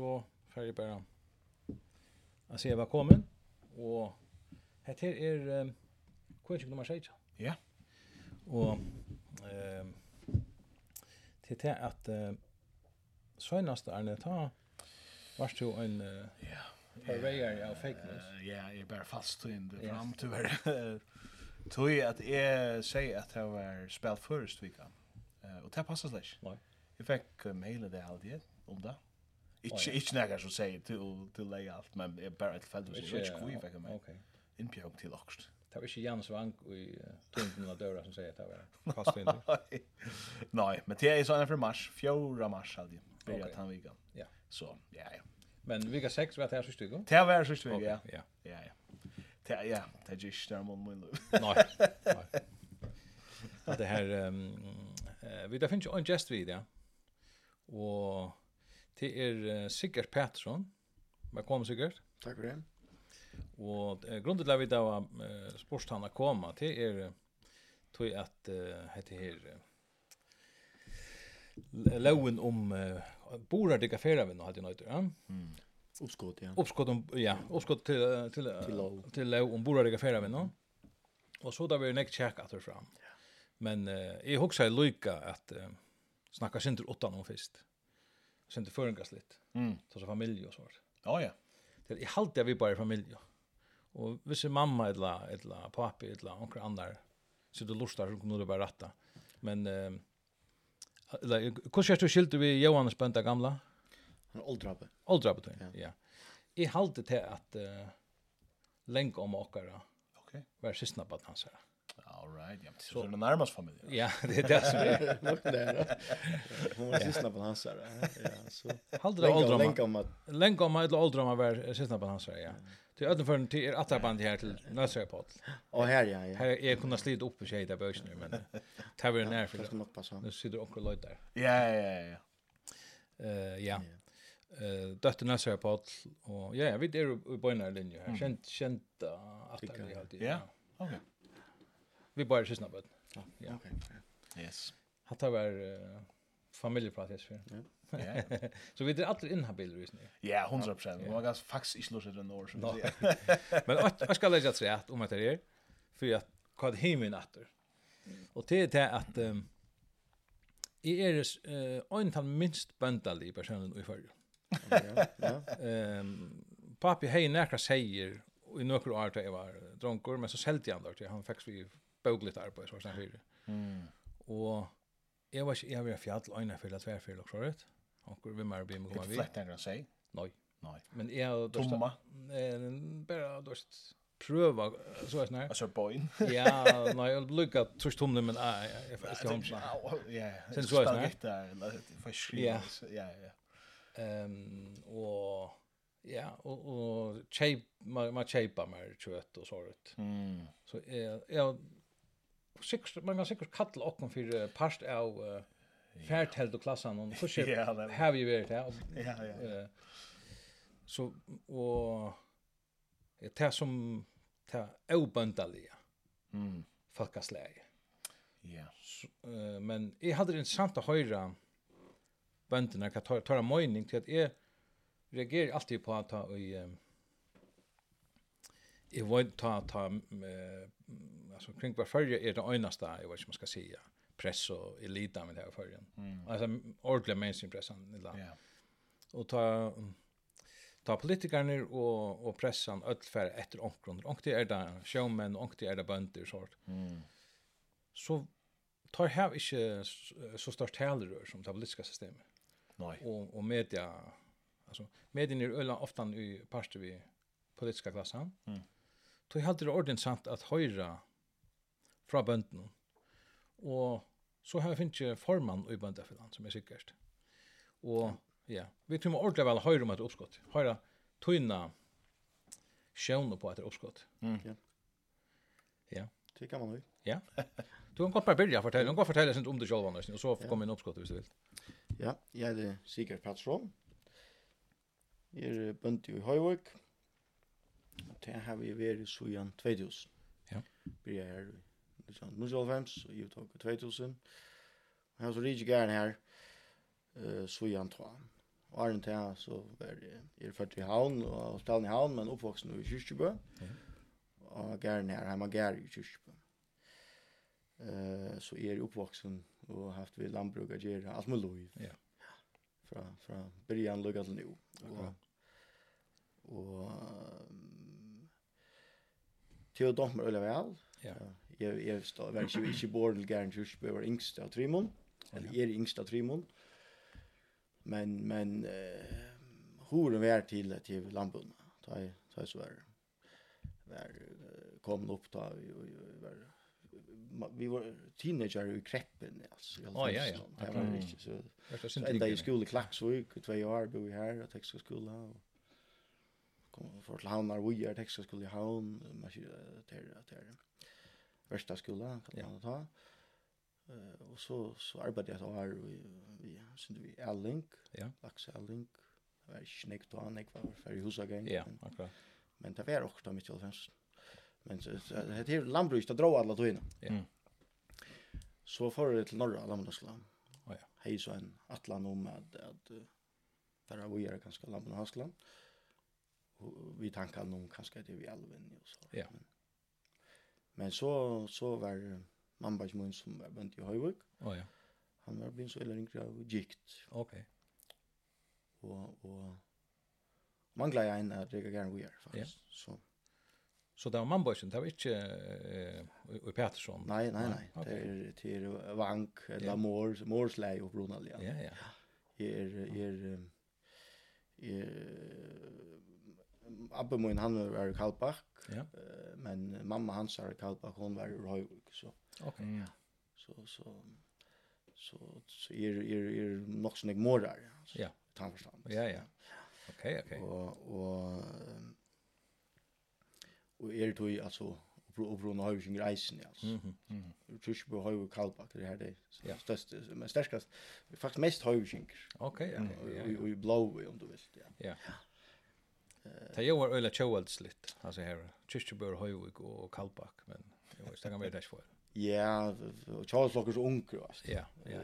så får jag bara att se vad kommer och här är eh kvarts nummer 6. Ja. Och ehm till det att søgnast er det ta vart du en uh, ja Parvejar av fake news. Ja, jeg är bara fast in det fram tyvärr. Tog at jag säger at jag var spelat först veckan. Och det passar Nei. Nej. Jag uh, mail det alltid om det. Ikke, ikke nægger som sier til, til leie alt, men jeg bare et felt, jeg vet ikke hvor jeg fikk meg. Okay. Innpjøk til okst. Det var ikke Jan Svang i uh, tunden av døra som sier at det var fast vinter. Nei, men det er sånn for mars, fjorda mars hadde jeg, blir jeg han vika. Ja. Så, ja, ja. Men vika 6 var det her sørste vika? Det var her sørste vika, ja. Ja, ja. Det, ja, det er ikke der man må løp. Nei, nei. Det her, um, uh, vi, det finnes jo en gest vid, ja. Og Det er uh, Sigurd Pettersson. Velkommen, Sigurd. Takk for det. Og uh, grunnen til at vi da var eh, sportstanna koma, det er uh, tog at uh, heter her uh, loven om uh, borar dykka fera vi nå hadde nøyder. ja? Mm. Uppskott, ja. Uppskott, om, ja, uppskott til, til, til, lov. til lov om borar dykka fera vi nå. Og så da vi nekt tjekk at fram. Ja. Men uh, jeg husker jeg lykka at uh, snakka sinter åttan om fyrst sen det förengas lite. Mm. Så så familj och så. Ja ja. Det är halt där vi bara familj. Och vissa mamma eller eller pappa eller onkel andra så det lustar som kommer bara rätta. Men eh eller hur ska du skilta vi Johannes Benta gamla? Han åldrappe. Åldrappe då. Ja. I halt det att uh, länk om åkara. Okej. Okay. Var sysna på att han säger. All right. Ja, så är det närmast familjen. Ja, det är det som är. Nog där. Hon var sista på hans här. Ja, så. Hallde det åldra. Länka om att länka om att åldra man var sista på hans här, ja. Till öden för till att ta här till Nösö på. Och här ja, ja. Här är kunna slita upp på sig där nu men. Tar vi den här för. Nu sitter onkel Lloyd där. Ja, ja, ja. Eh, ja eh dötter Nasser på och ja, vi är på en linje här. Känt känt att det är alltid. Ja. Okej vi bara sysna på Ja, okej. Okay. Yes. Hatta var uh, familjepratis för. Ja. Så vi är alltid inhabil visst ni. Ja, 100%. Man gas fax i slutet den år så. Men jag ska lägga till att om att det är för att vad himmen åter. Och det är det att um, Jeg er uh, en av minst bøndalige personen i Ja. Ehm papi hej näkra säger i några år til jag var drunkor men så selte jeg han der han fick vi bøgligt arbeid, så var det høyre. Mm. Og jeg var ikke, jeg var fjall, øyne for det tverfyr, og så rett. Og vi må bli med komme vi. Ikke flett enn å si? Nei. Nei. Men jeg har... Tomma? Bare dørst prøva så är snär. Alltså boyn. Ja, nej, jag lukar tror tomne men nej, jag vet inte. Ja. Sen så är snär. För skriva. Ja, ja. Ehm och ja, och och shape man man shapear mer kött och sånt. Mm. Så jag jag sikkert man kan sikkert kalla okkom fyrir part av uh, færteld og klassan og så har vi vært her. Ja, ja. Så og det som det obøndalige. Mm. Folkaslag. Ja. men jeg hadde det interessant å høre kan ta, ta, tar mening til at jeg reagerer alltid på at jeg, jeg var ta, ta uh, Alltså kring var förra är det enaste, jag vet inte man ska säga, press och elita med det här förrän. Mm. Alltså ordentliga mainstream pressen. Ja. Och ta ta politikerna och och pressan öll för efter onkron. det är det showmen, onkte är det bönder sort. Mm. Så tar här inte så stort heller som det politiska systemet. Nej. Och och media alltså medierna är ölla ofta i parter vi politiska klassen. Mm. Då är det ordentligt sant att höra fra bøndene. Og så har jeg finnet formann i bøndefinland, som er sikkert. Og ja, vi tror man ordentlig vel høyre om etter oppskott. Høyre tøyne sjøvne på etter oppskott. Mm. Ja. ja. Det kan man jo. Ja. Du kan godt bare begynne å fortelle. Du kan godt fortelle om det selv, Anders, og så kommer inn oppskottet hvis du vil. Ja, jeg er Sigurd Patsson. Jeg er bønt i Høyvøk. Det har vi vært i Sujan 2000. Ja. Blir jeg her i 1990 og jeg tok 2000. Og jeg har så riktig gæren her, uh, så jeg antå. Og Arne til så var jeg, jeg født i havn, og stedet i havn, men oppvoksen i Kyrkjebø. Og gæren her, hjemme gær i Kyrkjebø. Uh, så jeg er oppvoksen og haft vi landbruk og gjøre alt med lov. Ja. Fra, fra byrjan lukket til nå. Og, og um, til å dømme øyne vel. Ja jeg, jeg stod, var ikke, ikke bor til bordel gärn jeg var yngst av Trimon. Eller er yngst av Trimon. Men men eh hur den til, till till lampun. Ta ta så var, Där kom opp da, vi, vi, var vi var teenager i kreppen alltså. Ja ja ja. Det var inte så. Så Ända i skolan i Klaxvik, två år bo vi här och Texas skola kom for til havnar vi er tekst i havn man maskin der der Värsta skola kan man ta. Eh och så så arbetade jag så här vi vi syns vi Erling. Ja. Lax Erling. Det var snäckt och annat var för husagäng. Ja, akkurat. Men det var också mitt i Men så det är lantbruket det drar alla tog Ja. Så får det till norra Lammdagsland. Ja. Hej så en atlan om att att där vi är ganska Och Vi tankar nog kanske det vi alven och så. Ja. Men, Men så så var man bara mun som var bunt i Höjvik. Oh, ja. Han var blivit så eller inte av gikt. Okej. Okay. Och och man glad en att det gärna vi är faktiskt. Ja. Så så där man bara det var inte eh i Petersson. Nej, nej, nej. Det är till Vank eller ja. Mor, Morsley och Bronalia. Ja, ja. Är är är Abbe min han var i Kalbach. Ja. Men mamma hans var i Kalbach, hon var i Røyvik så. Okej. Okay, ja. Så så så så er är är nog snägg morar. Ja. Tant förstånd. Ja, ja. Okej, okej. Og, og, och är det ju altså, och Bruno har ju sin reisen alltså. Mhm. Mm Tisch på har ju Kalbach det här det ja. største, men sterkast, faktisk mest har ju sin. Okej, ja. og- ja. og Och blå om du vill. Ja. Ja. Det jag var öle tjovaldsligt alltså här. Kirchebøer Høyvik och Kalbak men jag vet inte vad det är för. Ja, och Charles så onkel altså. Ja, ja.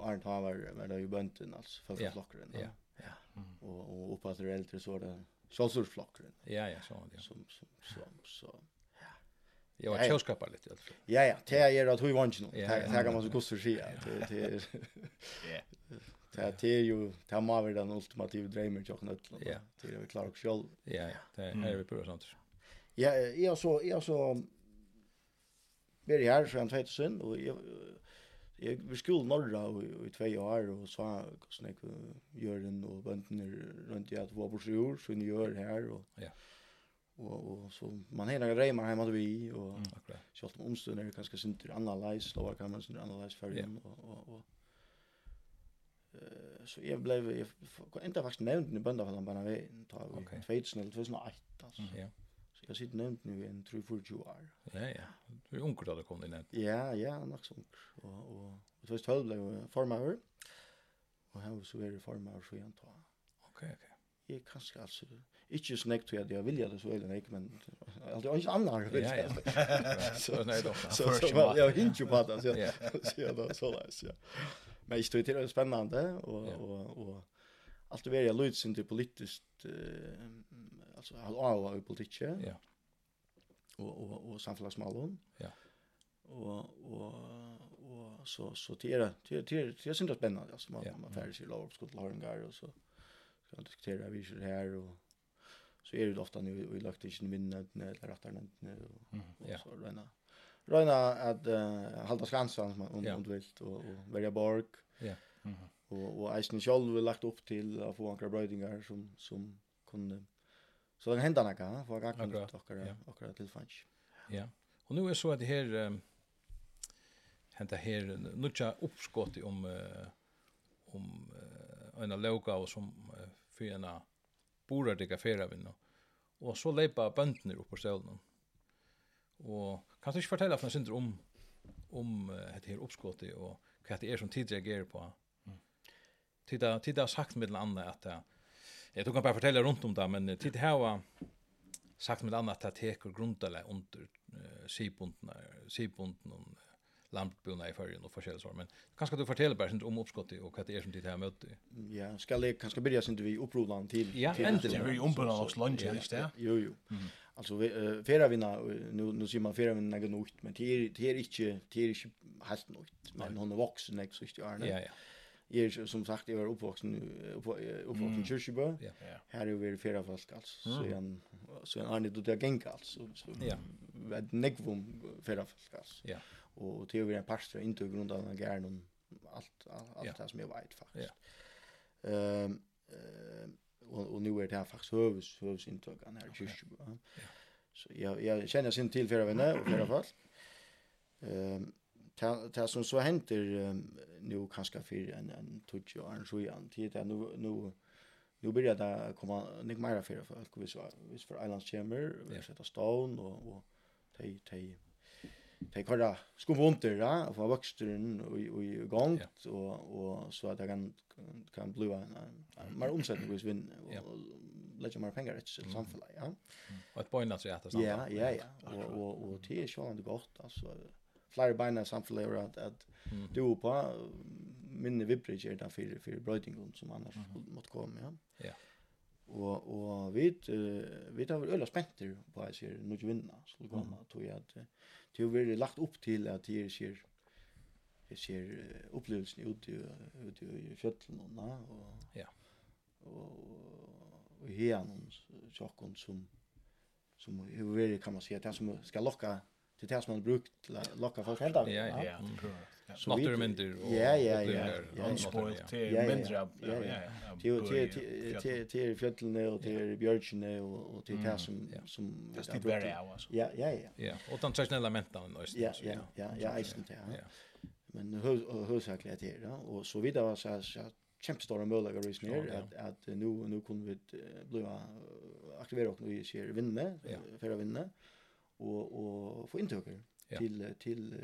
Arnt Hammer men det är ju bönten alltså för flockren. Ja, ja. Og oppe at det eldre så det Charles. Ja, ja, så det. Som som som så. Jag var tjoskapar lite i alla fall. Ja, ja, det är att hur vanligt nu. Det kan man så gott så säga. Det Det är ju det må vara den ultimativa drömmen jag kan öppna. Ja, det är vi klarar oss själv. Ja, det här är vi på sånt. Ja, jag så jag så blir här från 2000 och jag jag vi skulle norra i två år och så såna gör den och bönten runt i att vara på sjur så ni gör här och ja. Och och så man hela Reimar hemma då vi och så att omstunder kanske synter analys, då kan man synter analys för och och och så jag blev jag faktisk nevnt den i bönderhallen bare vi tar vi 2000 eller 2008 alltså. Ja. Så jag sitter nevnt nu i en 3-4 år. Ja, ja. Du är ung då du kom in. Ja, ja, nog så ung. Och och och först Jeg blev formare. Och här så är det formare så jag tar. Okej, okej. Jag kanske alltså inte så näkt jag det jag vill jag det så eller nej men alltså inte annars vet jag. Så nej då. Så så jag hinner ju på det så. Så det så läs ja men jag tycker det är spännande och och och allt det är lite synd politiskt eh, alltså alla i politiker. Ja. Yeah. Och och och samhällsmallon. Ja. Och och och så så det är det det det synd spännande alltså man man färdas i lov skott Larengar och så ska diskutera vi skulle här och så är det ofta nu i lagt i minnet eller rättare nämnt nu och så där. Røyna att uh, hålla skansen om, om du vil, och, og välja borg. Ja. Mm -hmm. Och och Eisen själv har lagt upp till å få ankra brøydingar som som kunde så den händarna kan få ganska mycket och och till fanns. Ja. Och nu är så att det här um, hända här nutja uppskott om uh, om uh, en loga och som uh, för en borar det kaféra vinna. Och så leipa böndner upp på ställen. Og kan du ikke fortelle for noen om om uh, dette her oppskottet og hva det er som tid reagerer på? Tid har sagt med den andre at jeg tror kan bare fortelle rundt om det, men tid har sagt med den andre at det teker grunnelig under sibundene, sibundene, lampbuna i fyrrjun och forskjellig svar, men kanskje du forteller bara om uppskottet och vad det är som ditt här möte? Ja, skal jeg kanskje börja sin vi upprodan till? Ja, endelig. Det er jo ombrudan hos lunge, ikke det? Jo, jo. Mm. Altså, ferravina, nu, nu sier man ferravina något nytt, men det är, det är inte det er ikke helt nytt. men hon är vuxen, ikke så är Arne. Ja, ja. Jag är som sagt, jag var oppvoksen, uppvuxen i kyrkjebø, yeah. her er vi ferravfalsk, folk alltså så jeg, så en Arne, du tar genka, alltså så, ja. Vad nekvum nekvom folk alltså. Ja och det är en pastor inte i grund av den gärn allt allt ja. det som jag vet faktiskt. Ehm ja. um, uh, och, och nu är det här faktiskt hövs hövs intag han här okay. Ja. Så jag jag känner sin till för vänner och för fall. Ehm um, det som så händer um, nu kanske för en en touch och en sjuan tid där nu nu nu börjar det komma nick mer för folk vi så för islands chamber vi sätter stone och och tej tej de kvar skum under ja och var vuxen och och gång och och så att jag kan kan bli en en mer omsättning vis vinn och lägga mer pengar rätt så samfällt ja. Och ett poäng alltså att Ja, ja, ja. Og, og, og det är ju ändå gott alltså flera samfunnet samfällt at, att du er på minne vibridge där for, for brödingen som annars måtte komme, ja. Ja. Og og vi, uh, vi tar vel øla spenter på at sjá ikke vinna, så det koma jeg, at Det har vært lagt opp til at det skjer jeg ser opplevelsen ute i, ute i fjøtlen og na, og, ja. og, og her noen sjokken som, som har vært, kan man si, det som skal lokka til det som man har brukt til å lokka folk helt Ja, Ja, ja, ja. Så vi mindre och Ja ja ja. Unspoilt till mindre. Ja ja. Till till till till fjällen och till björken och och till det som som det är very hours. Ja ja ja. Ja, och de traditionella och så. Ja ja ja, ja isen ja Men hur hur så det då och så vidare så så kämpestora möjligheter ja, ja. att att nu nu kunde vi bli aktivera och nu ser vinna för att vinna och och få intryck till till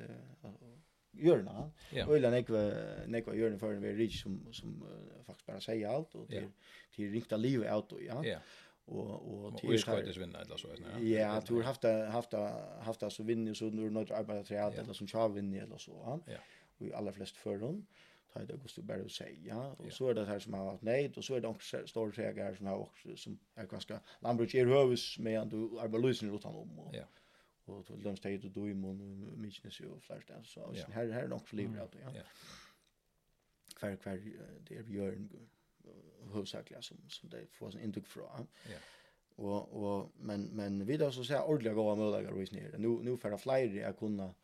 gjørna. Yeah. Øyla nekva nekva gjørna for en rich som som uh, faktisk bara säger allt och till till rikta liv ut och ja. Yeah. Och och till skjuts vinna eller så vet ni. Ja, du har haft haft haft så vinna så nu något arbete tre eller som kör vinn eller så. Ja. Och i allra flest för dem tar det Augusto bara att säga och så är det här som har varit nej och så är det också stora sägar som har också som är ganska lantbruk i hus med att du arbetar lösen utan om och ja och till dem stället och då i mån mycket så flash där så Ja. här här nog för livet då ja. Kvar kvar det är Björn huvudsakligen som som det får sin intryck från. Ja. og, og, men men vi da så säger ordentlig gode möjligheter hos nere Nu nu får att flyga jag kunna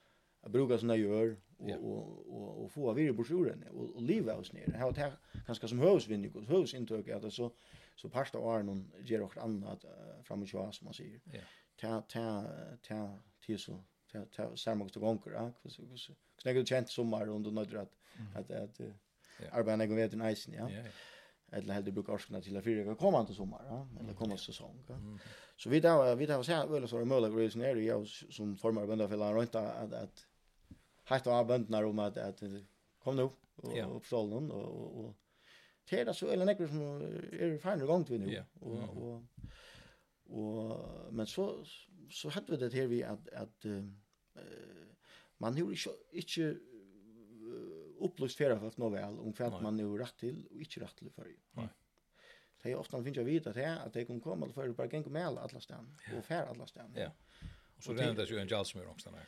att bruka såna gör och og, og, og, få av virre på sjuren och och leva oss ner. Här här kanske som husvinning och husintryck det så så parst av pasta gjør noe annet uh, frem og så som man sier Ja ta ta ta till så ta ta samma gång gånger ja kus kus knäcker chans sommar runt och nådra att att att arbeta med vet en isen ja eller heldur brukar orskna til að fyrir komma till sommar, ja? eller komma säsong sesong. Ja? Så vi där vi tar seg väl så møla grøys nere, jeg som formar bøndafella runt att att heit av böndarna om att att kom nu, och ja. och och tera og, og til det så eller det som är fan igång till nu, og, och Og, men så, så hadde vi det her vi at, at uh, man har ikke, ikke uh, opplyst fjerde folk nå vel om att man nu rett til og ikke rett til før. Nei. Det er ofte man finner å vite det at de kan komme til før bare gjenker med alle alla stedene ja. og færre alle stedene. Ja. Og så renner det jo en jalsmur omstående.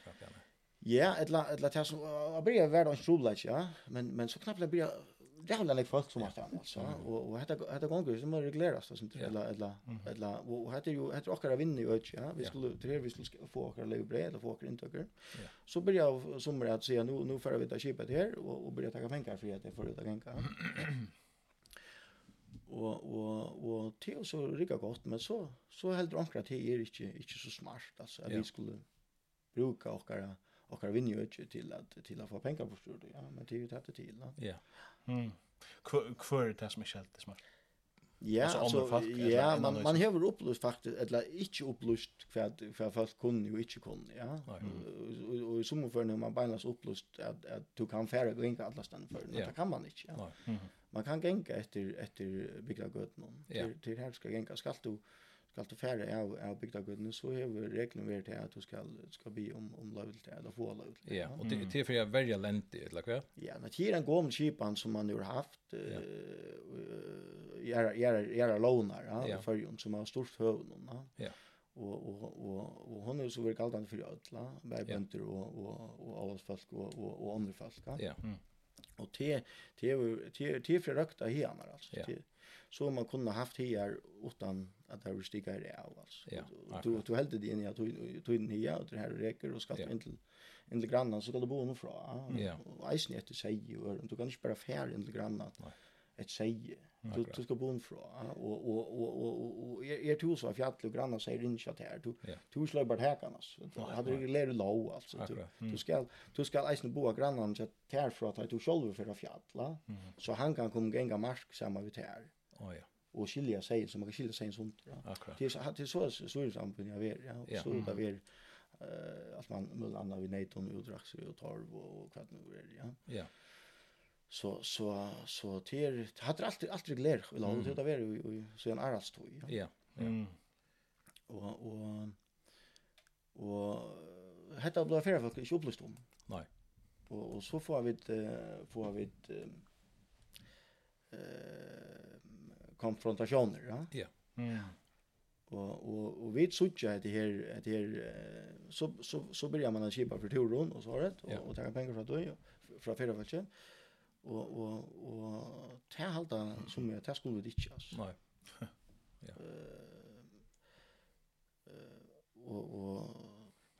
Ja, etla, eller etla, etla, etla, etla, etla, etla, ja. Men, men så etla, etla, etla, har lik folk som har stan alltså. Och och detta hade gånger som har regleras så sånt eller eller eller och hade ju hade också vinna ju ja. Vi skulle det vi skulle få åka leva bröd eller få åka inte åker så börjar jag som att säga nu nu för vi ta skipet här och och börja ta pengar för att det får ut att och och och till så rika gott men så så helt ankra det är inte inte så smart alltså att vi skulle bruka åkara och har vinner ju till att till att få pengar på stort ja. Men det är ju det till. Ja. Mm. Kvar är det som är helt det smart. Ja, alltså, folk, ja, man man har upplyst faktiskt eller inte upplust för för folk kunde jo inte kunde, ja. Og Och, i som för när man bara upplust att att du kan färra gå in alla stan för det kan man inte. Ja. Man kan gänga efter efter bygga gatan. Till till här ska gänga skall du skal du fære av, av bygdagudene, så har reglene vært til at du skal, skal be om, om løyvel til, eller få løyvel til. Ja, og det, det er for jeg verja lente, eller hva? Ja, det er en gåm kipan som man har haft, ja. uh, gjøre lånar, ja, ja. Førjon, som har stort høvn, ja. ja. Og, og, og, og hun er så vært galdande for ødla, bare bønder og, og, og folk og, og, og andre folk, ja. ja. Mm. Og det er for røkta hianar, altså. Ja. Det, så man kunde haft här utan att det stiga det av alltså. Ja, du du hällde det in i att du tog in här och det här räcker och skaffade inte inte grannan, så skulle bo nu fra. Ja. Och isen efter sig och du kan inte bara fär inte grannar. Nej. ett säg du du ska bo ifrån och och och och och är tror så fjäll och grannar säger inte att här. Du du slår bara här kan hade du lärt lov, alltså. Du du ska du ska alltså bo grannarna så här för att du själv för fjäll så han kan komma gänga mark samma vid här oh, ja. og skilja seg som man kan skilja seg en sånt. Ja. Det är det är så så är det samtidigt ja, vet ja och så det ver eh at man mellan anna vi nej ton utdrags og torv og, kvart nu är det ja. Ja. Så så så till hade alltid alltid glädje och långt det där vi så en arrest då ja. Ja. Mm. og, og och hetta blå affär folk ikki upplýst um. Nej. Og og så får vi uh, får vi ett eh konfrontationer, ja. Ja. Mm. Och och och vi såg att det här att det här så så så börjar man att köpa för turen och så har det och, ja. och ta pengar från då från förra Och och och ta halta som jag ta skulle det inte alltså. Nej. ja. Eh och och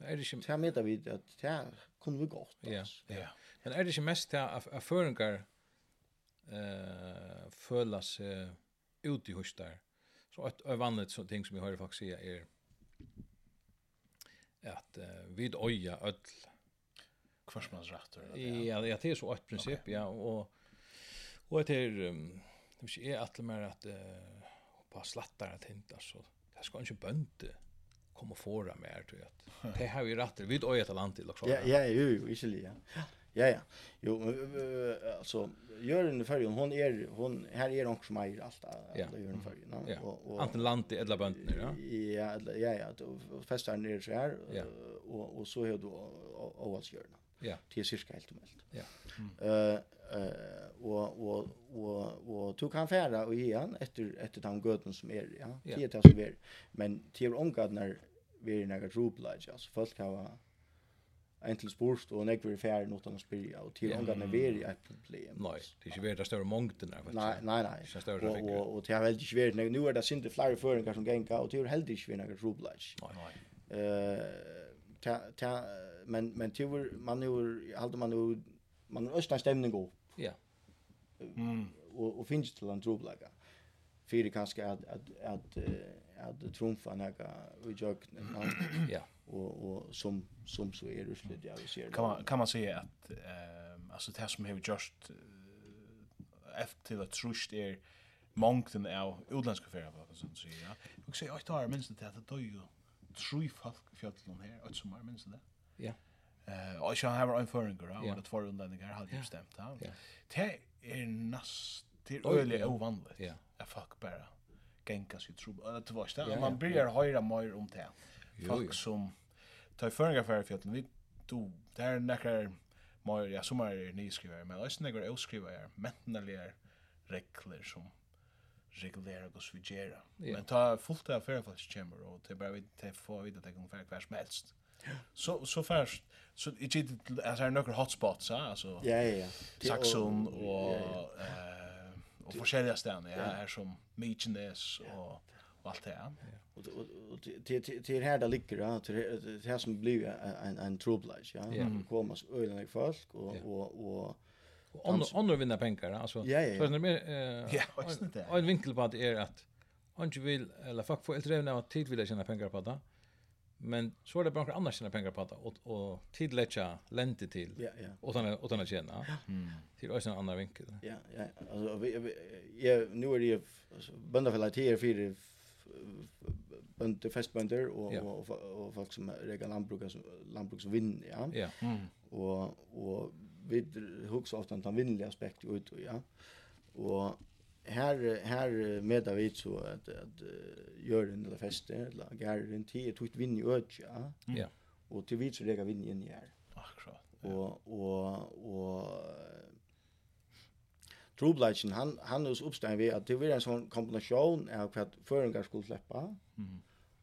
Er det ikke... Det mener vi at det kunne vi godt. Ja, ja. Men er det ikke mest det at føringar eh føla seg ute i hustar. Så ett av vanligt så ting som jag hör faktiskt säga är att uh, vid öja öll kvarsmansrätter. Ja, ja, det är så ett princip, okay. ja, och och det är um, det vill säga att mer att uh, på slattar att hinta så det ska inte bönte komma fåra mer tror jag. Det har vi rätt vid öja till land till också. Ja, ja, ju, ju, ju, ja. Ja ja. Jo uh, alltså Jörgen i färgen hon är hon här är hon som är allt alla Jörgen i färgen. Ja. Och och antingen landet eller bönden ja. Ja ja ja då festar ner så här och och så hör du Oas Jörgen. Ja. Det är cirka helt omöjligt. Ja. Eh eh och och och och du kan färra och igen efter efter den göden som är ja. Det är det som är. Men till omgångar vi är några roblage alltså folk har en til spurst og nekver i færen utan å spyrja, og til ångan er veri et problem. Nei, det er ikke veri det større mongten faktisk. Nei, nei, nei. Og, og, og det er veldig ikke veri, nu er det sinte flere føringar som genga, og det er heldig ikke veri nekver trobladj. Nei, nei. Uh, ta, ta, men men det var, man er, halde man er, man er østna stemning opp. Ja. Mm. Og, og finnes til en rublaga. Fyrir kanskje at, at, at, at, at trumfa nekka i jøkken. Ja och och som som så är det slut jag ser kan man kan man säga att ehm alltså det som har just efter till att trust är mångten av utländska färger på sånt så ja och säger att har minst det att då ju tre folk fjällen här och som är minst det. Ja. Eh och jag har en föringar och det var undan det har jag stämt ja. Det är näst det är öle ovanligt ja. fuck bara gänga sig tro det var så man börjar höra mer om det folk som ta føringar för fjällen, vi to der nekkar mer ja som är nyskrivare, men också nekkar elskrivar mentalier regler som regulera gos vi gera. Yeah. Men ta fullt av færfalls chamber och det bara vi det får vi det kan fær kvar som helst. Så så först så i git alltså är några hotspots så alltså. Ja ja ja. Saxon och eh och olika ställen ja är som Mykonos och allt det. Och och till till här där ligger det till här som blir en en troublage, ja. Man kommer så öliga folk och och och Och andra andra vinner pengar alltså. Ja, ja. Så det är mer eh ja, en vinkel på det är att han vill eller fuck för äldre när tid vill tjäna pengar på det. Men så är det bara annars tjäna pengar på det och och tid lägga lente till. Ja, ja. Och sen och sen tjäna. Mm. Till ösen andra vinkel. Ja, ja. Alltså vi jag nu är det alltså bönda för att här för bönder, festbönder och, ja. och, och, och folk som regar lantbruk, lantbruk som vinner. ja. ja. Mm. Och, och vi hugsar ofta om den vinnliga aspekt ut, Och, ja. Och här här med vi så att att att gör en eller feste eller gärden tid, tog vinn i öd, ja. Ja. Och till vi så lägger vinn in i här. Akkurat. Och och och Trobladgen, han, han er hos oppstein ved at det var en sånn kombinasjon av hva føringar skulle sleppa, mm.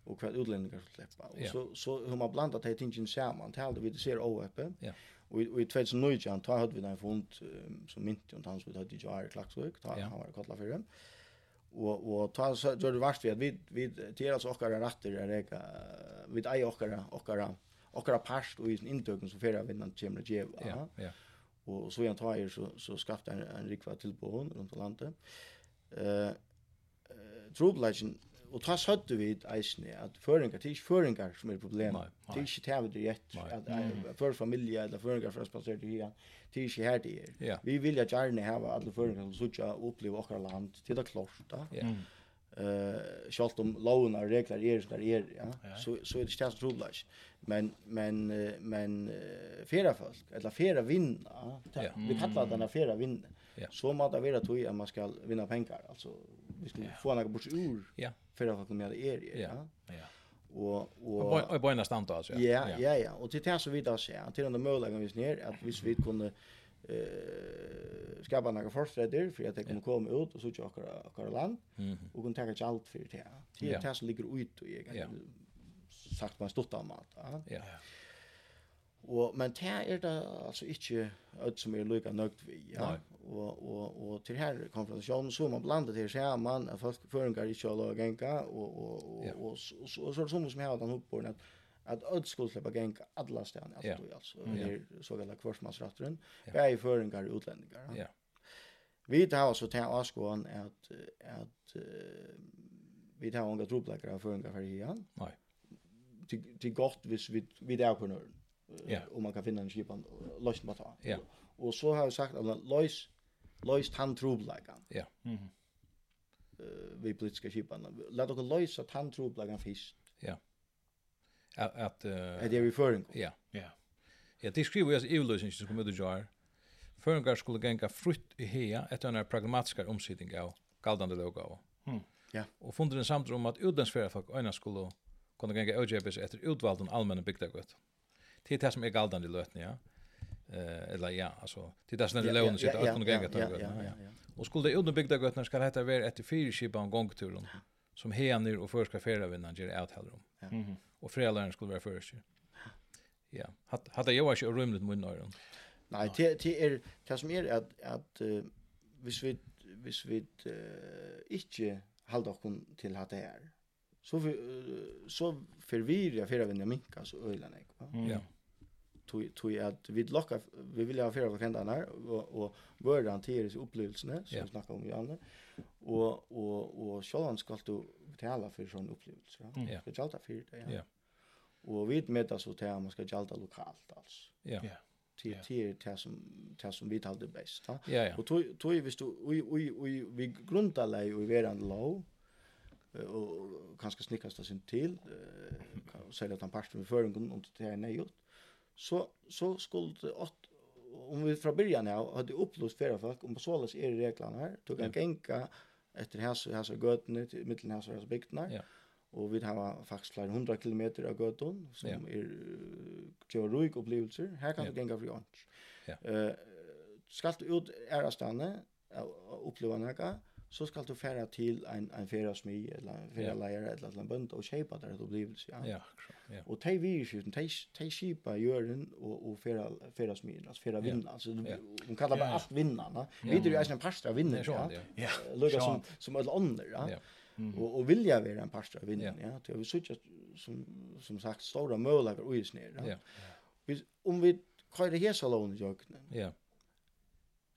og hva utlendingar skulle sleppa. Og yeah. så, så har man blandat de tingene saman, til det vi det ser overheppe. Yeah. Og, og i 2019, ta hade vi den fond um, som mynt om hans vi hadde i Jair ta yeah. han var kottla fyrir. Og, og ta så gjør det varst vi at vi, vi tjeras okkara ratter er ega, vi eier okkara, okkara, okkara parst og i sin inntøkken som fyrir av vinnan kjemra djeva. Ja, ja. Och så jag tar så så skaftar en en rikva tillbehån runt om landet. Eh Troblagen och tas hade vi eisne att föringar till föringar som är problem. Det är inte hävd det rätt att för familj eller föringar för sponsor det här. Det är inte här det är. Vi vill ju gärna ha alla föringar som söker uppleva vårt land till det klart. Ja eh sjálvt om loven och regler är där är ja så så är det stans trubbelage men men men fera folk eller fera vinna vi kallar det när fera vinna så må det vara tog att man ska vinna pengar alltså vi ska få några bort ur ja. fera folk med er ja. ja. Och och och på ena stand alltså ja. Ja ja. och till det så vidare så ja till den möjligheten vi ner att vi vi kunde eh skapa några försträder för att det kommer komma ut och så tjocka akkurat, akkurat land och kunna ta allt för det. Det är det som ligger ut och jag sagt man stort om allt. Ja. Och men det är det alltså inte öd som är lika nøgt vi, ja. Nej. Och och och till här konfrontasjonen så man blandet til sammen man folk føringar ikke har och och genka, och ja. och og, och, og, och så er det som som har den oppbordet at att öll skulle släppa gänga alla ställen alltså yeah. alltså mm. det är så kallade kvarsmansratten yeah. bäi föringar och utlänningar. Ja. Vi tar alltså till Askon att att uh, vi tar unga trubbläckare av föringar för igen. Nej. Till till gott vis vi vi där på nu. Ja. Man kan finna en skipan löst mot ta. Ja. Och så har jag sagt att lös löst han trubbläckaren. Ja. Mhm. Eh vi politiska skipan. Låt oss lösa han trubbläckaren först. Ja. Att att är det referring. Ja. Ja. Ja, det skriver jag i lösningen som kommer ut jar. Förringar skulle gänga frukt i hea ett en pragmatisk omsättning av galdande logo. Mm. Ja. Och funden samt om att utlandsfärja folk ena skulle kunna gänga OJBs efter utvalden allmänna bygdagott. Det är det som är galdande lötning, ja. Eh eller ja, alltså det där snälla lånet sitter att kunna gänga tåg. Ja, ja, ja. Och skulle utlandsbygdagott när ska det heta vara ett fyra skipan gångturen. Ja som hener och förska färra vinnan ger avtalar om. Ja. Mm -hmm. Och föräldrarna skulle vara först. Ja, hade hade jag varit rumligt mun då. Nej, det det är det som är att att hvis vi hvis vi uh, inte håller oss till att det här. Så så förvirrar färra vinnan minkas och ölarna, va? Ja. Mm tog tog att vi lockar vi vill ha för varenda där och och börja hantera sig upplevelserna som vi snackar om i andra och och och självan ska du betala för sån upplevelse ja. Mm. ska jalta för det ja, ja. och vi med det så där man ska jalta lokalt alltså ja. Till till det som det som vi talade bäst ja, ja. och tog tog vi stod oj oj oj vi grundar läge och vi är en low och kanske snickast oss in till och säga att han parten med föringen och det är nejot så, så skulle åt, om vi från början av hade upplöst flera folk om sålas är reglerna här tog en gänka efter här här så götne till mitten här så här bygdna ja. och vi har faktiskt flera hundra kilometer av götton som ja. är ju upplevelser här kan ja. du gänga för lunch ja. eh uh, skall ut ära stanna uppleva något så skal du færa til en, en færa eller en færa yeah. leier, eller en bønd, og kjeipa der et opplevelse. Ja, ja, ja. Og de virusjuten, de kjipa jøren og, og færa, færa smi, altså færa vinnan, altså de, ja. de kallar bare alt vinnan, ja. Vi er jo eisen en parster av vinnan, ja. ja. ja. Lugga som, som alle ånder, ja. ja. Mm. Och och vilja vara en parster av vinnan, ja. Det er vi sutja, som, som sagt, stora möjligheter och is ner. ja. Vi Om vi kör det här lån i jøknen, ja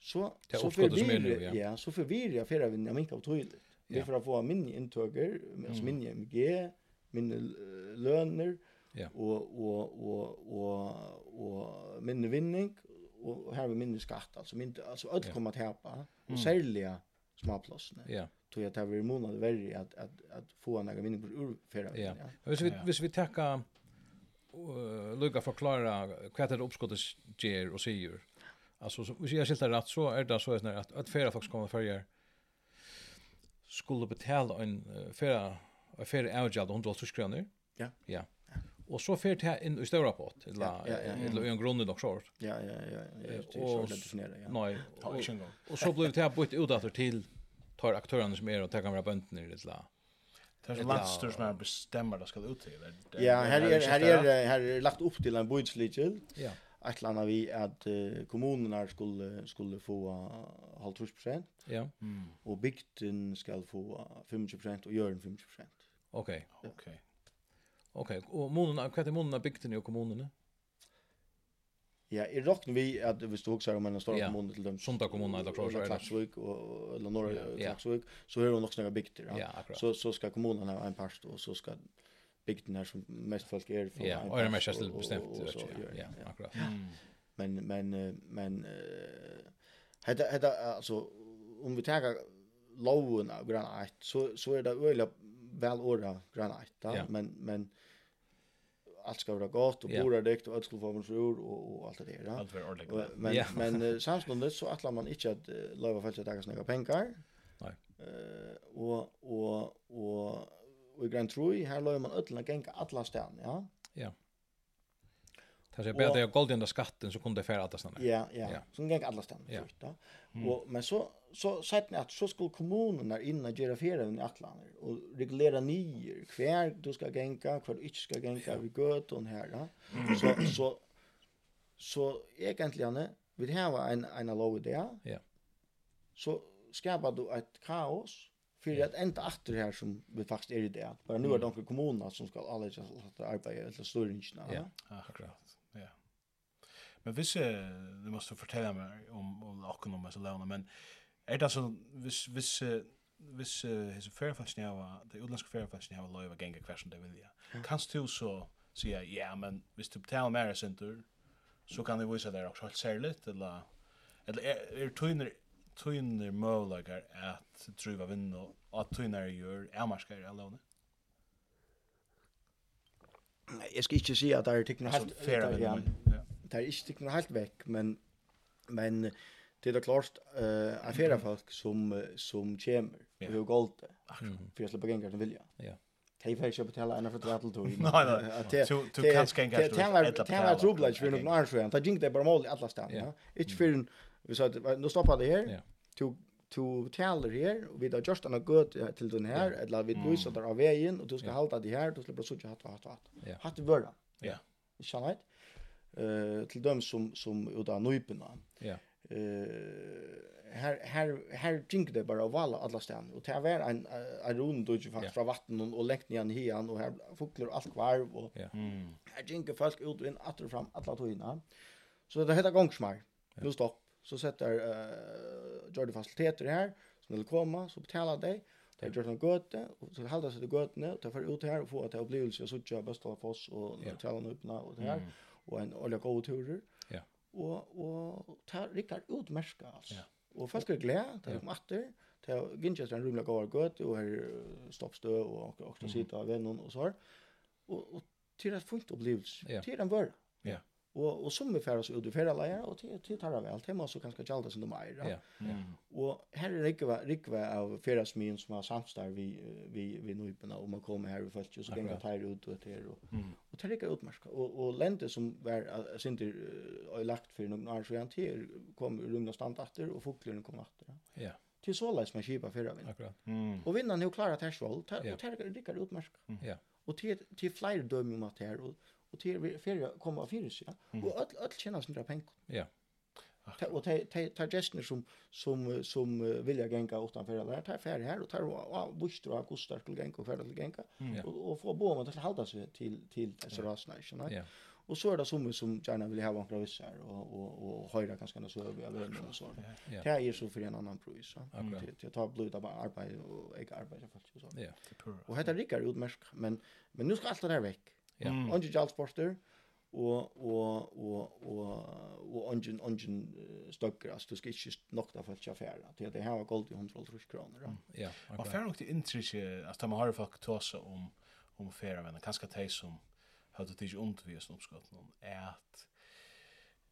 så så förvirrar ja. så förvirrar jag för att jag minka av tydligt det är för att få min intöger alltså min MG min löner och och och och och min vinning och här med min skatt alltså min alltså öll kommer att häpa och sälja småplossarna ja. Tror jag att det är månad värre att att att få några vinning ur för ja. Hvis vi hvis vi tackar Luka förklara vad det uppskottet ger och säger Alltså så hvis jag skilt rätt så är det så är att att färra folk kommer färja skulle betala en färra en färra avgäld 180 kronor. Ja. Ja. Och så färd här in i stora pott eller eller en grund dock short. Ja ja ja ja. Och så definiera ja. Nej, och så blev det här bytt ut åter till tar aktörerna som är och tar kamera bönten i det la. Det är landstyr som bestämmer det ska ut till. Ja, här är här är här är lagt upp till en budgetligel. Ja ett eller annat vi att uh, kommunerna skulle skulle få uh, 50 Ja. Mm. Och bygden ska få uh, 50 och göra 50 Okej. Okay. Okej. Okej. Och kommunerna, vad heter kommunerna bygden och kommunerna? Ja, i rocken vi att vi stod också om en stor kommun till dem. Sunda kommun eller klart så Klaxvik och eller norra Klaxvik så är det nog några bygder. Ja. Så så ska kommunen ha en part och så ska bygden här som mest folk är från. Ja, och det mest är bestämt. Ja, akkurat. Men, men, men, hetta hetta alltså om vi tar loven av granit så så är det öliga väl orda granit ja. men men allt ska vara gott och bora dikt och allt ska vara ur och och allt det där. Allt var ordentligt. Men ja. men samstundes så att man inte att lova att ta snäga pengar. Nej. Eh och och och og i Grand Troi, her løy man ødlene genka alla stedene, ja? Ja. Det er bare det jag gold skatten, så kunne det fære alle stedene. Ja, ja, ja. så genka alla stedene. Ja. ja. Mm. Og, men så, så sett ni at så skulle kommunen der inne gjøre fære i atlaner, og reglera nyer, hver du skal genka, hver du ikke skal genka, vi gøten her, ja? Så, så, så egentlig, Anne, vi har en, en lov i det, ja? Ja. Så skapar du ett kaos, För att ända åter här som vi faktiskt är i det. Bara nu är det några kommuner som ska alla att arbeta eller större ingenjör. Ja, akkurat. Ja. Men hvis eh du måste fortælla mig om om någon om så låna men är det så hvis hvis vis hvis his fair fashion hour the utländska fair fashion lov lova gänga question det vill jag. Kan du så säga ja men hvis du betalar mer center så kan det visa där också helt särligt eller eller är tuner tøyner møvlagar at driva vinn og at tøyner gjør avmarskar av lånet? Jeg skal ikke si at det er tikkene helt vekk. Ja, det er ikke tikkene helt vekk, men, men det er klart uh, er færa folk som, som kommer ja. har går det. For jeg slipper ganger den vilja. Ja. Kan jag inte betala en för tvättel till? Nej, nej. Du kan skänka. Det var det var trubbel för någon annan så han gick det bara mål i alla stan. Inte för Vi sa att nu stoppar det här. Ja. To to taler här og vi då just en god till den här eller vi visar där av veien, och du ska hålla det här du slipper bara söka hatt hatt hatt. Hatt vøra Ja. ikke sant Eh till dem som som uta nöjpna. Ja. Eh här här här tänker det bara av alla alla stan och det var en en rund då ju fast från vatten och läkt ner hian, och här fåglar allt kvarv, och ja. Mm. her tänker folk ut in åter fram alla tojna. Så det heter gångsmar. Nu stopp så sätter uh, gör det faciliteter här som vill komma så betalar de. De gör någon göte och så håller sig till götene och tar för ut här och får att upplevelse så tjänar bäst och oss och tjänar öppna och det här och en olja god turer. Ja. Och och tar Rickard utmärska alltså ja. och folk är glada det är matte det är ginchester en rumla går gott och här stoppstö och också sitta av vännen och så och och till ett fullt upplevelse till en vara Og, og som vi færer oss ut i ferieleier, og til, til tar det vel, til må også kanskje gjelda som de eier. Ja. Mm. Og her er rikva rikva av feriesmyen som har samstarv vi, vi, vi nøypene, og man kommer her i følge, og så ganger tar ut og til, og, mm. og tar Rikve utmerka. Og, og Lente som var, sin til, og lagt for noen år siden til, kom rungna stand atter, og fuklerne kom atter. Ja. Til så leis man kjipa ferievind. Akkurat. Mm. Og vinnerne er jo klare tersvold, og tar Rikve utmerka. Ja. Og til, til flere dømme om at her, og og til vi ferie kommer av seg. Ja? Og öll öll kjenner sindra pengar. Ja. Okay. Og ta ta gestner som som som vilja genga utanför för ta tar färd här och tar och bustra och kostar till genga och färd till genga och och få bo om att hålla sig till till dessa rasna inte Ja. Och så är det som som gärna vill ha vankra vissar och och och höra ganska så över över och så. Det är så för en annan pris så. Jag tar blod av arbete och jag arbete. faktiskt så. Ja. Och heter rikar utmärk men men nu ska allt det där veck. Ja, mm. ongi jalsporter og og og og og ongi ongi stokkar, altså du skal ikkje nok ta folk affæra. Det det her var gold i 150 kroner. Ja. ja Og fer nok til intrige, altså man har folk tosa om om færa men kanskje tei som hade det inte ont vi som uppskott någon ät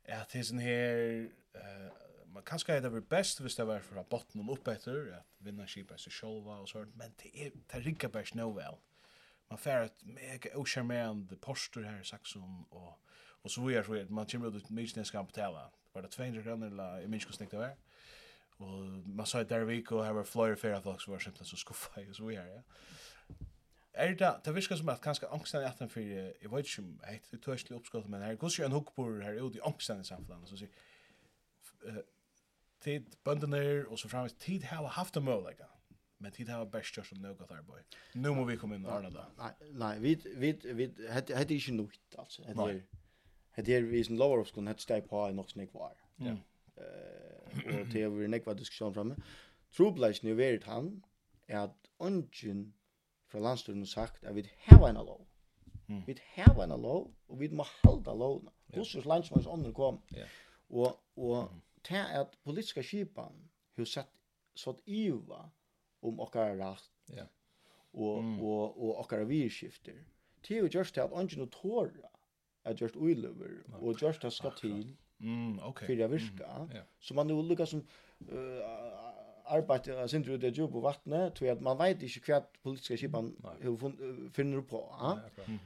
ät det sen här eh man kanske hade varit bäst hvis det var från botten och upp efter att vinna skipa sig själva och sånt men det är det rycker bäst nu väl man får ett mega ocharmerande poster här i Saxon och och så är så vidare. Man kommer ut mycket när ska betala. Var det 200 kronor eller i minns hur det var. Och man sa där vi och här var flyer fair folk så var simpelt så skuffa ju så är Ja. Er det det viskar som at kanskje angsten att den for, jeg vet ikke inte helt det tørselig uppskott men her, går ju en hukkbord her ute i angsten i samfunnet så så tid bönderna og så framåt tid har haft en möjlighet Men tid har bäst kört som något arbete. Nu måste vi komma in och ordna det. Nej, nej, vi vi vi hade hade inte nytt alltså. Hade hade er vi som lower of skulle hade steg på i något snick var. Ja. Eh och det var en ekva diskussion framme. Trueblash nu vet han att ungen från har sagt att vi har en lov. Vi har en lov och vi måste hålla loven. Hur så landsmans andra kom. Ja. Och och det är att politiska skipan hur sett så att IVA om okkara rast ja. og, mm. og, og okkara virskifter. Det er jo just det at ungen og tåra er just uiløver, og just det skal til mm, okay. Fyrir det virka. Mm, yeah. Så man jo lukka som uh, arbeid uh, sindru ut i jobb på vattnet, tror at man veit ikke hva politiska skipan, kipan finner på. Ja? Ja,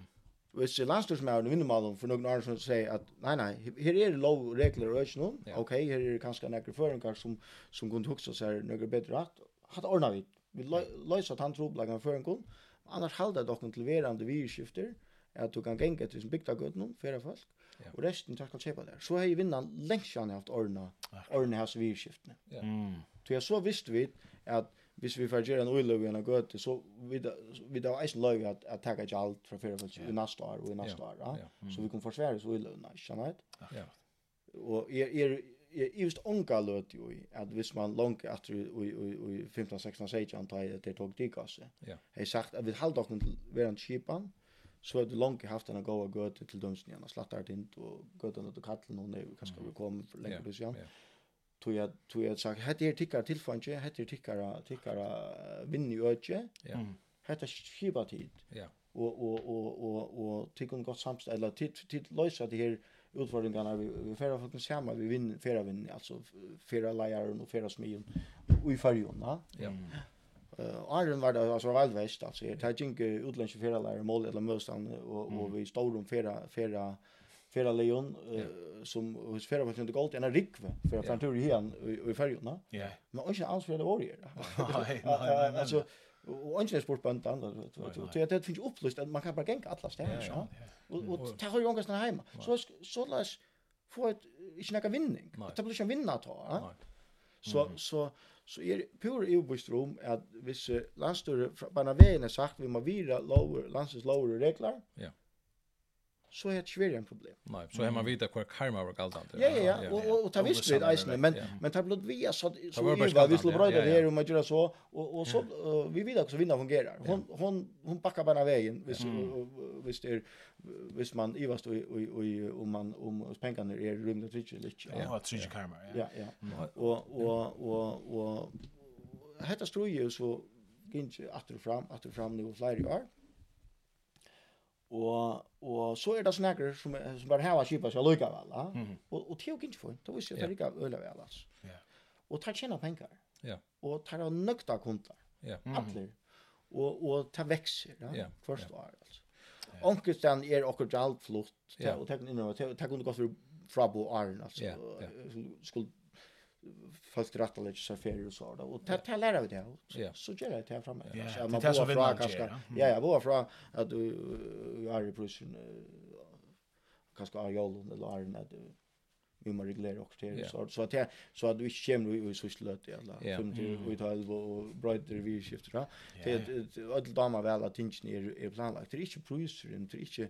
Hvis landstorsmæren vinner malen for noen andre som sier at nei, nei, her er lov regler og ikke noen, ok, her er kanskje førun føringar som, som kunne hukse seg nekker bedre rett, hatt ordna vi. Vi løysa tann troblagan for en kun. Annars halda dokken til verande virskifter, at du kan genge til sin bygda noen, fyrir folk, ja. og resten tar skal kjepa der. Så hei vinnan lengst han haft ordna, ordna hans virskiftene. Ja. Mm. Så jeg så visste vi at hvis vi får gjøre en uiløv i en gøte, så vi da, vi da eisen løy at, at takka ikke alt fra fyrir folk i nasta år og i nasta år. Ja. Ja. Mm. Så vi kan forsværes uiløvna, ikke sant? Ja. Og er, er, i just onka løt jo i at hvis man langt etter i 15 16 16 ta det tog dig. Ja. Hei sagt at vi halt dokken til verand skipan så har du langt haft en goa gøte til dømsen igjen og slattar tint og gøta nødt til kallen og nei kanskje vi kom for lenge du sjøen. Tog jeg tog jeg sagt hette er tikkara tilfange hette er tikkara, tikkara vinn i øtje, Ja. Hette skipa tid. Ja. Og og og og og tikkun godt samstæðla tid tid løysa det her utfordringarna vi, vi färra folk samma vi vinner färra vinn alltså färra lejaren och färra smion och i va Ja. Mm. Uh, Arjen var det alltså väl väst alltså jag tar inte utländska färra lejare mål eller motstånd och och vi står om färra färra färra lejon uh, som hos färra var inte gott en rikve för att han tur igen i färjorna. Ja. Men också alls för det var nej. Alltså Och ingen är sport på en Så Det det finns upplyst att man kan bara gänga alla ställen så. Och och ta har ju någonstans hemma. Så så läs få ett inte några vinning. Nej. Det blir inte en vinnare ta. Nej. Så så så är det pur i obestrom att vissa landstörre på vägen sagt vi må vira lower landsens lower regler. Ja så är det svårare en problem. Nej, så hemma vita kvar karma var galdant. Ja, ja, ja. Och och ta visst vid isen, men men ta blott via så så var vi skulle bra det här och man gör så och och så vi vet också vinna fungerar. Hon hon hon backar bara vägen, visst visst är visst man i vast och och om man om pengarna är runt och trycker lite. Ja, tredje karma. Ja, ja. ja. Och och och och hetta strøy så gick inte åter fram åter fram nu flyr í. Og og så er det snakker som som bare hava skipa så lukka vel, ja. Og og tjó kinki fun, då visst det lukka øle vel altså. Ja. Og ta tjena pengar. Ja. Og ta nøkta kontar. Ja. Atler. Og og ta vekser, ja. Først år altså. Onkelstan er okkur jalt Ja. og ta inn og ta kunne gå for fra bo arn altså. Skulle folk rätta lite så färger och så då och ta ta lära det här så gör det här framme ja man får fråga kanske ja ja vad fråga att du är i produktion kanske är jag eller är när du vi må reglera och det så så att så att du inte kommer i så slött eller som du ut halv och brighter vi skiftar va det att dama väl att tingen är är planlagt det är inte priser det är inte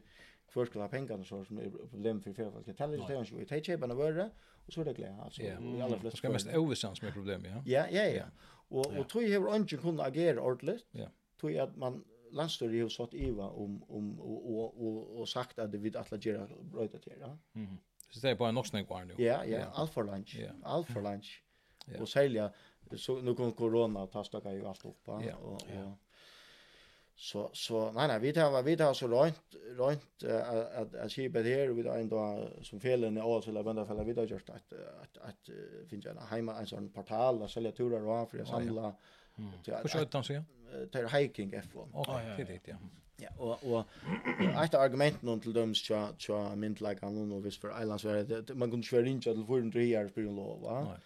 kvar skulle ha pengarna så som är problem för förfall kan tala det inte vi tar chepen av vara och så är det glädje alltså yeah. i alla flesta. Det mest översans med problem ja. Ja ja ja. Och och tror jag hur ungen kunde agera ordentligt. Ja. Tror jag att man landstörre har satt Eva om om och och och sagt att vi alla göra brödet till ja. Mhm. Så det är bara en norsk var nu. Ja ja, allt for lunch. Allt for lunch. Och sälja så nu kom corona att ta ju allt upp va och och Så så nej nej vi tar vi tar så långt långt att att skipet här och vi tar ändå som felen är alltså eller vända fälla vidare just att att att finna en hemma en sån portal där sälja turer och för att samla till att det dem så till hiking F1. Okej, det ja. Ja, och och ett argument någon till döms tja tja mint like han och vis för islands man kunde köra in en 400 år på lov va. Nej.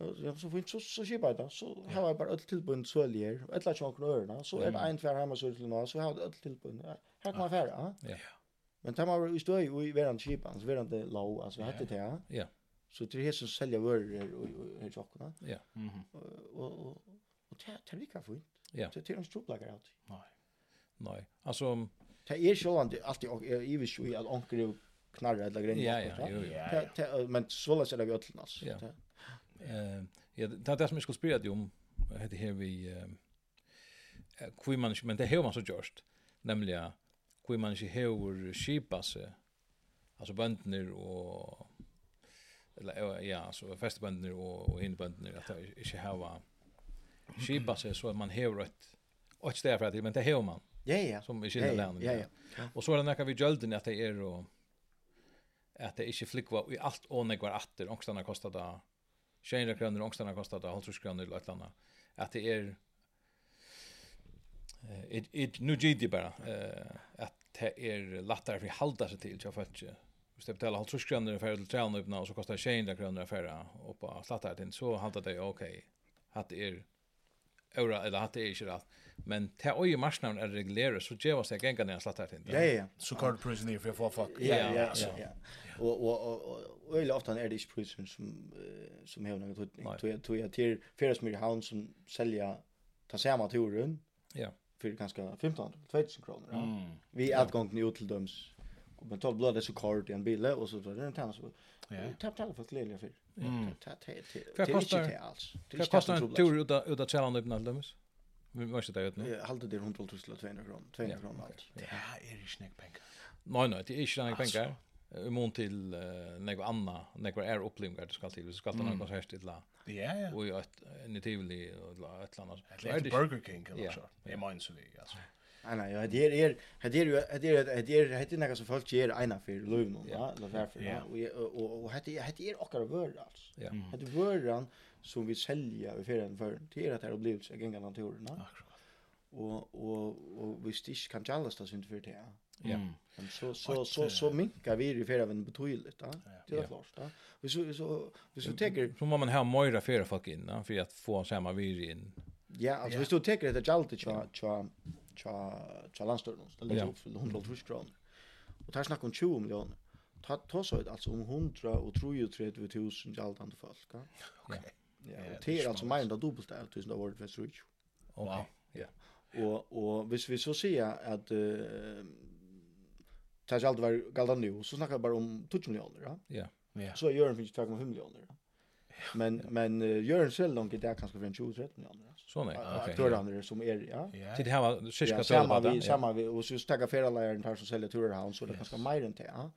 Ja, så fint, så, så skipa jeg det. Så har jeg bare öll tilbund søljer, etla tjokken ørene, så er det en tvær hjemme søljer nå, så har jeg öll tilbund. Her kan man fære, ja. Men det var i støy og i verand kipan, så verand det lov, altså vi hadde det, ja. Så det er her som selger vører og her tjokken, ja. Mhm. Og det er lika fint. Det er hans troplager alltid. Nej. Nej. Alltså Det er sjålande alltid, i visst jo i at onker knarra eller grenner. Ja, ja, jo, jo. Men så løs er det vi öll, altså. Ja. Eh, ja, det är det som jag skulle spela dig om. Det här vi eh hur man men det har man så just nämligen hur man sig har skipa sig. Alltså bönder och eller ja, så festbönder och och inbönder att det inte har skipa sig så att man har ett och stäv för att men det har man. Ja ja. Som i sina länder. Ja ja. Och så är det näka vi gölden att det är och att det inte flickva i allt och när atter, åter och stannar kostar det tjejer kronor ångstarna kostar det halvtrus kronor eller ett annat. Att det är it it nu gidi bara eh att det är lättare för att halda sig till jag fattar inte. Vi ska betala halvtrus kronor för att träna upp och så kostar tjejer kronor affära och på slatta det så halda det okej. Att det är Ora eller att det är inte rätt men det är ju marsnavn er reglerat så ger oss jag gänga när jag slattar till. Ja ja. Så kort du prisen ner för fuck. Ja ja ja. Og og og öle ofta er det ikke prisen som som har något tror jag tror jag till mykje Hound som selja ta samma turen. Ja. För ganska 15 2000 kronor. Mm. Vi er gång nu til døms. Och man tar er så kort i en bil och så tar den tans. Ja. Tapp tapp för glädje för. Ja. Tapp tapp. Vad kostar det alls? Det kostar en tur utan utan challenge upp när. Men vad ska det ut nu? Jag håller det runt 12 000 200 kr. 200 kr allt. Det är ju snack pengar. Nej nej, det är ju snack pengar. I mån till något annat, något är upplevelse det ska till. Vi ska ta något här till. Ja ja. Och ett nativli och ett annat. Det är Burger King eller så. Det är mine så vi alltså. Nej nej, det är är det är ju det är det är det är något som folk ger ena för löv någon, va? Eller varför? Och och och det är det är också värd alltså. Det är värdan som vi säljer i ferien för det er at det har blivit en gång naturen. Ja? Akkurat. Og, og, og hvis det ikke kan jallas det synd för det. Ja. Men så så så så minkar vi i ferien men betydligt, Ja? Det er ja. klart, va? Vi så så vi så tänker så man ha mera för folk in, för att få samma vi in. Ja, alltså vi så tänker det jalt tja tja tja tja landstörn. Det ligger upp för 100 kroner. Og Och där snackar om 20 millioner. Ta ta så alltså om 100 och tror ju 000 jaltande folk, va? Okej. Ja, och det är alltså mer enn det dubbelt där, tusen av ordet för Okej. Wow. Ja. Og og hvis vi så ser att eh uh, tas allt var galda nu så snackar bara om 20 millioner, ja. Ja. Ja. Så gör den finns 2,5 millioner, Ja. Men ja. men uh, gör en själv långt där kanske för en 20 30 miljoner. Så nej. Okej. Tur andra som är ja. Till det här var cirka så där. Ja, vi samma vi och så stäcka flera lärare här som säljer turer han så det kanske mer än det, ja.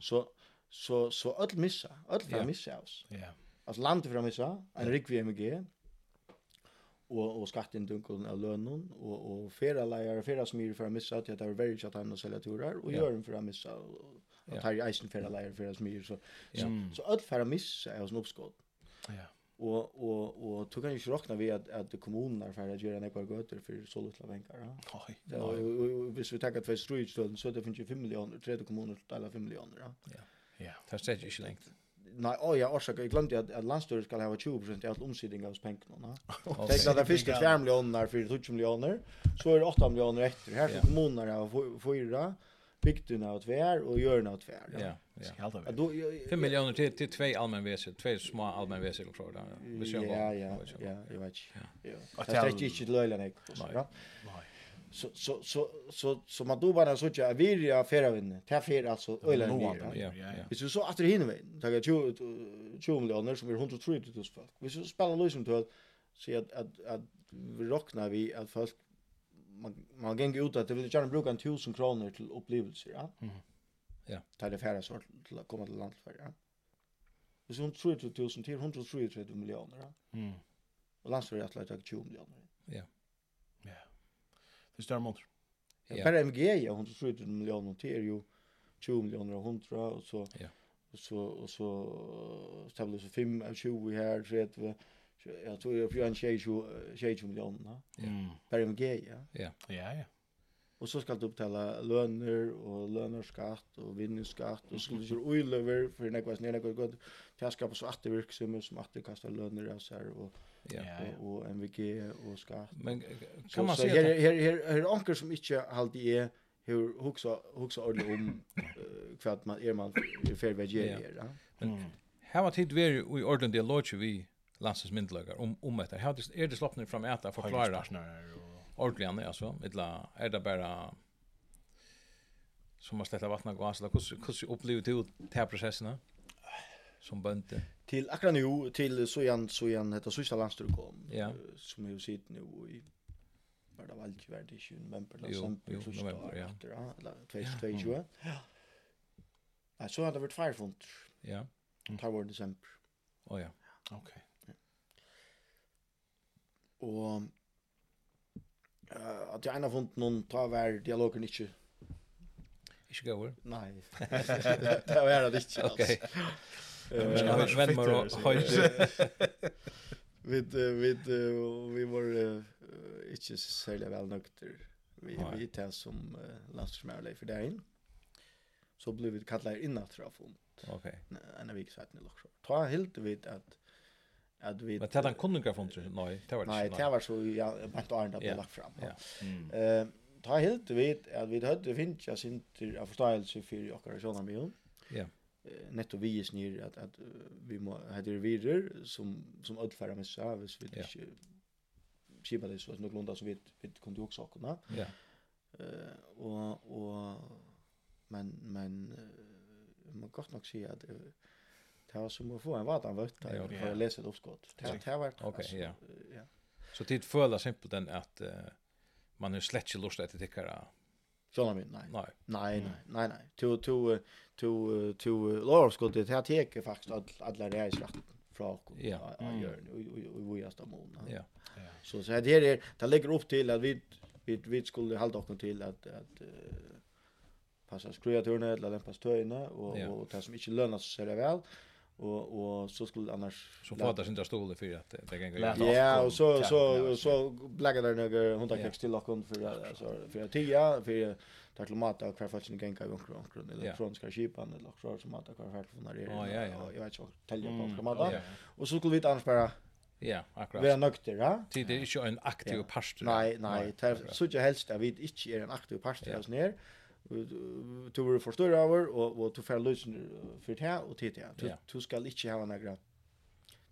Så så så öll missa, öll får missa oss. Ja alltså landet fram Missa, en rik VMG och och skatten dunkeln av lönen och och flera lejare flera är för att missa att det är väldigt chatta och sälja turer och gör en för att missa och tar ju isen flera lejare flera är så så så allt för att missa är en uppskott. Ja. Och och och tog kan ju räkna vi att att kommunen är för att göra några götter för så lite pengar. Nej. Ja, och hvis vi tar att för strutstölden så det finns 5 miljoner, tredje kommuner till alla 5 miljoner. Ja. Ja. Det är inte längt nej, åh, jag orsakar, jag glömde att, att landstyret ska ha 20% i allt omsidning av pengarna. Det är klart att fisket 4 miljoner för 20 miljoner, så är det 8 miljoner efter. Här ska kommunerna ha 4, bygdena av tvär och görna av tvär. Ja, ja. Helt av. 5 miljoner till till två allmän allmänväsen, två små allmänväsen och så där. Ja, ja, ja, jag vet. Ja. Det är inte löjligt. Nej. Nej så så så så så man då bara så att vi är affärer det Ta affär alltså öle Ja ja. Vi så att det hinner vi. Ta jag ju ju som vi 130 000 folk. Vi så spelar lösen till så att att att vi rocknar vi att folk man man gänger ut att det vill gärna bruka 1000 kronor till upplevelser, ja. Mm. Ja. Ta det färra sort till att komma till landet för, ja. Vi så 103 000 till 133 miljoner, ja. Mm. Och landsfärja att lägga 20 miljoner. Ja för större månader. Ja. Per MG ja 170 miljoner och det är ju 20 miljoner och 100 och så ja. och så och så ställer så 5 av 20 här så vet vi jag tror jag för en tjej 20 miljoner. Ja. Per MG ja. Ja. Ja ja. Och så ska du betala löner och lönerskatt och vinningsskatt och skulle ju oil för när kvar det går gott. Färskap så återvirksam som återkastar löner och så här och Ja, og, og MVG og skatt. Men kan så, man så, säga här, här, här, här är anker som inte alltid är hur huxa huxa ordentligt om uh, för att man är man för vad ger ja. Men här var tid vi i ordentligt dialog vi Lanses myndlagar om om detta. här. Är det sloppnar fram äta förklara. Ordentligt annars alltså. Mittla är det bara som har släppt vattna gas eller hur hur upplever du det här processen? som bönte. Till akkurat nu till sojan sojan heter sista landstyr kom. Ja. Som ju sitt nu i var det väl värd i november eller sånt så november ja. Efter, Eller 2022. Ja. Ja, så hade det varit firefront. Ja. Och tar var december. Oh ja. Okej. Och eh att jag ena fund någon ta var dialogen inte Ikke gøyver? Nei, det var det ikke. Ok. Eh, jag vet och hojte. Vid vid vi var inte särskilt väl nykter. Vi vi tar som landsmärle för dagen. Så blev vi kallade in att träffa fond. Okej. En av sedan eller så. Ta helt vet att att vi Men tätan kunde från nej, det var Nej, det var så ja, man tar inte på lagt fram. Ja. Eh ta helt vet att vi hade finns jag synter av förståelse för operationen med. Ja eh netto vi är snir att att vi må hade virer som som ödfärda med service vill yeah. inte skipa det så att lunda så vet vi kunde också kunna. Ja. Eh och och men men man gott nog se att det var som att få en vart vart för att läsa ett uppskott. Det har varit okej ja. Ja. Så det fölar simpelt den att man är slett inte lust att det tycker Sjón mig nej. Nej. Nej nej nej nej. To to to to Lars skulle det här teke faktiskt all, alla det är rätt från ja gör och vi är stammon. Ja. Så så det är det lägger upp till att vi vi vi skulle hålla oss till att att passa skruva turnet eller lämpa pastöjna och och det som inte lönar sig så väl och och så skulle annars så fader sin där för att det kan gå. Ja, och så så så blagga där några hundra kex till lock för alltså för tia för tack till mat och kvar sin gänga gång kring kring eller från ska skipan eller så som att och kvar fall från där. Ja, ja, ja. Jag vet inte tälja på mat. Och så skulle vi annars bara Ja, akkurat. Vi er nøkter, ja. Det er ikke en aktiv parster. Nei, nei, det så ikke helst at vi ikke er en aktiv parster hos nere du är förstår över och och du får lösen för det och det där. Du ska inte ha några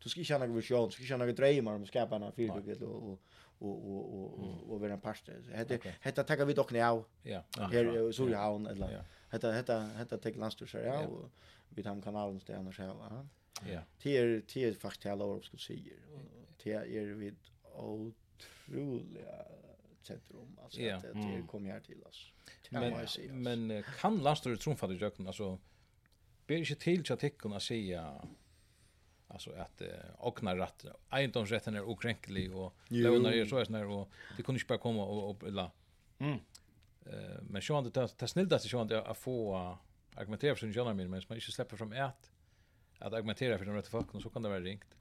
du ska inte ha några vision, du ska inte ha några drömmar om att skapa en fyrbyggel och och och och och vara en pastor. Hetta hetta tar vi dock nu. Ja. Här i Surihavn eller hetta hetta hetta tar landstur ja och vi tar kanalen där annars ja. Ja. Det är det är faktiskt hela året, skulle säga. Det är vid otroliga centrum alltså det kommer här till oss men, men kan landståret trumfa det jøkken, altså, ber ikke til til tikkene å si alltså att uh, ogna rätt? Egendomsrätten är okränklig och lånar är så här sådär och det kunde inte bara komma och, och eller mm. eh, men så han det snildaste snillt att så han att få argumentera för sin gärna men man inte släpper fram ett att argumentera för de rätta folken och så kan det vara ringt.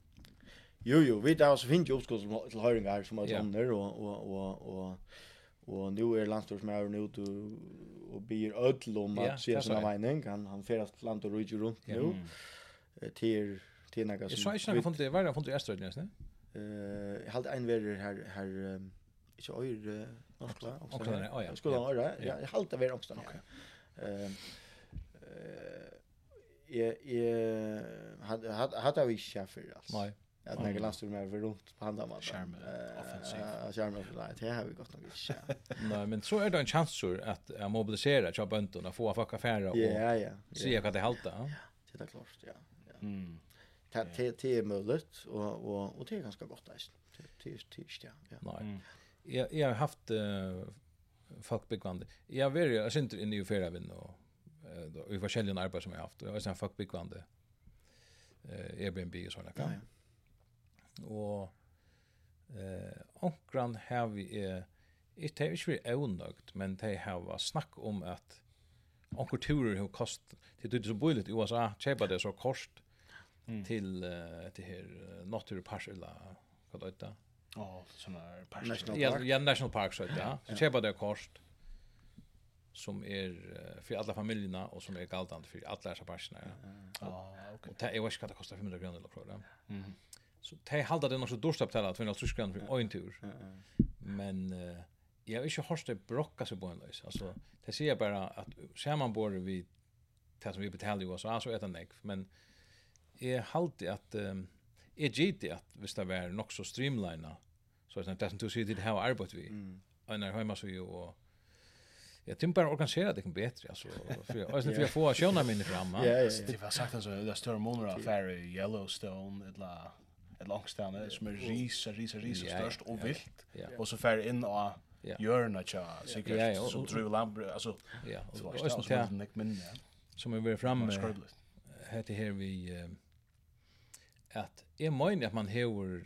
Jo jo, vi där så finns ju uppskott till höringar som att yeah. och och och och Och nu är landstorsmären nu du och ber ödel om att ja, se sina mening. Han, han färdast land och rygg runt nu. Mm. Till, till några som... Jag sa inte när jag det, det han fann i Öströjden nästan? Uh, jag hade en värre här, här um, inte öjr, norskla, ångstan. Ja, ja. Skulle han öjra? Ja, jag hade värre ångstan. Okej. Eh eh jag hade hade vi chef alltså. Nej. Att när jag lastar med runt på handen man. Charme offensiv. Ja, charme för det. Det har vi gått nog inte. Nej, men så är det en chans att jag mobilisera jag böntorna få fucka färra och Ja, ja. Se vad det halta. Ja, det är klart, ja. Ja. Mm. Det det är möjligt och och och det är ganska gott där. Det är tyst, ja. Nej. Jag jag har haft folk byggande. Jag vill jag synte in i förra vinn och då i olika arbeten som jag haft. Jag har sen folk Eh Airbnb och såna kan. Og eh, onkran har vi, eh, det er ikke vært avnøgt, men det har vært snakk om at onker turer har kost, det er så bøyligt i USA, kjøper det så kost mm. til, uh, det her naturpars, eller hva det heter. Ja, sånne park. National Park. Ja, National Park, så ja. Så kjøper det kost som er för alla familjerna och som är galtant för alla dessa parkerna. Ja, okej. Och det är ju ska det kostar 500 kr eller så där. Mm. Så det halda det något dårsta betala att vinna Tyskland för en tur. Men uh, jag har inte hört det brocka sig på en lös. Alltså, det ser bara att ser man både vi, det som vi betalar i USA så är det nek. Men jag halda att um, jag gitt att visst det var nog så streamlina så att det inte ser det har arbetet vi. Mm. Och när hemma så ju och Jag tänkte bara organisera det kan bättre alltså för jag för jag får sjöna minne fram. Ja, det var sagt alltså det större månader affär i Yellowstone eller ett långstående som är risa, risa, risa störst och vilt. Och så färg in och Ja. hjörna tja, säkert ja, ja, och, som tror lambre, alltså. Ja, och så där som nick minne. Som vi vill framme. Hette här vi att är menar att man har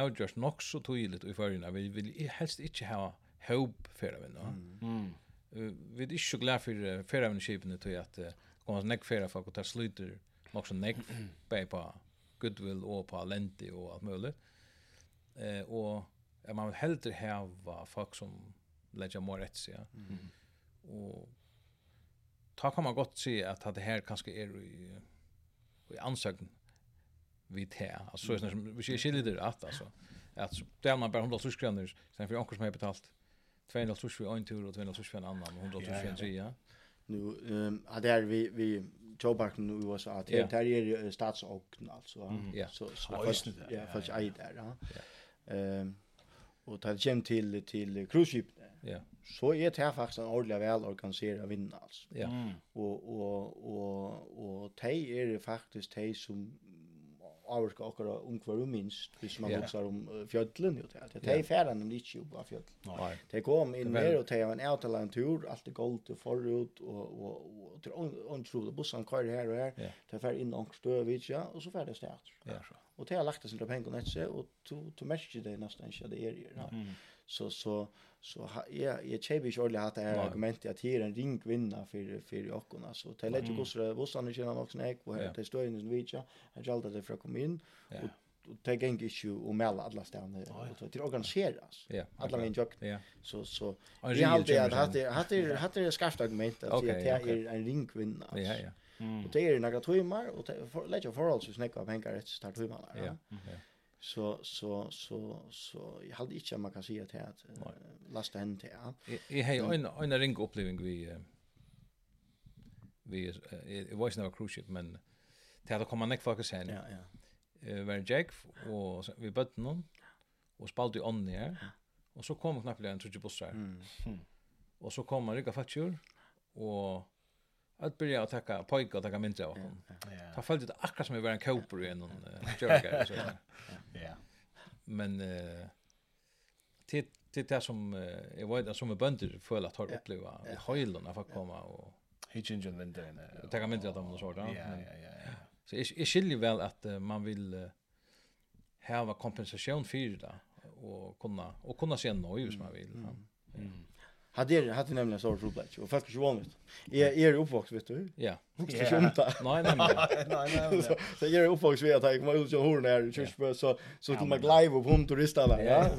avgjort nog så tydligt i förrjuna. Vi vill helst inte ha hope för det. Mm. Vi är inte så glada för förrjuna kipen till att det komma så näck för folk och ta sluter nog så näck på goodwill og på alenti og alt mulig. Eh, og ja, man vil heller heva folk som lägger mer rätt sig. Ja. Mm. Och ta kan man gott si att det här kanske är i, i ansökan vid det. Alltså så er det som hvis jeg skiljer det att alltså. Att där man bara 100 tusen kronor sen for onkel som har betalt 200 tusen för en tur och 200 tusen för en annan och 100 tusen för en tredje. Nu ehm um, där vi vi Joe Biden i USA, det yeah. där är statsåkn alltså. Mm. Yeah. Så så det. ja, fast ej där. Ehm och tar hem till till cruise Ja. Så är det faktiskt en ordentlig väl organiserad vinna alltså. Ja. Mm. og, og, og och de er faktisk de som avurska okkara ungvaru minst, hvis man hugsar om uh, fjöllun, jo, det er yeah. færan om ikke jo av fjöllun. Det kom inn mer, og det av en avtala en tur, alt er gold til forut, og, og, og til åndsrode, bussan køyre her og her, yeah. det fær inn ångst døv, ja, og så fær det stæt. Ja. Og det har lagt det sin pengar netse, og to, to merker det nesten ikke, det er, ja. Mm så så så jag jag chebi ju ordentligt att det här argumentet att här en ring vinna för för jockorna så det lägger ju så vad sanna känner också nej och det står in i vitcha han jag det för komma in och och det gäng inte ju och mellan alla ständer och det organiseras alla min jock så så jag har det hade hade hade det skarpt argument att det är en ring vinna ja ja. Och det är några timmar och lägger förhållsvis näka pengar ett start timmar ja ja så så så så jag hade inte man kan säga att lasta hen till. Jag har en en ring upplevelse vi vi it var not cruise ship men till att komma näck fokus hen. Ja ja. Eh var Jack och vi bötte någon och spalt i on där. Och så kom knappt en trudge bussar. Mm. Och så kom man rycka fattur och att börja att tacka pojkar och tacka mindre av honom. Ta följt det akkurat som vi var en kåper i en jerker så. Ja. Men eh till till det som jag vet som är bönder för att ha uppleva hojlen att få komma och Hitchingen vinden. Tacka mindre av dem så där. Ja ja ja. Så är skiljer väl att man vill ha kompensation för det och kunna och kunna se nöjd som man vill. Mm hade det hade nämligen så roligt och folk skulle vara med. Är är uppvuxen vet du? Ja. Vuxen yeah. inte. Nej nej nej. nej nej. Så jag är uppvuxen vid att jag kommer ut från horn här church så så till mig live och hon turister där. Ja.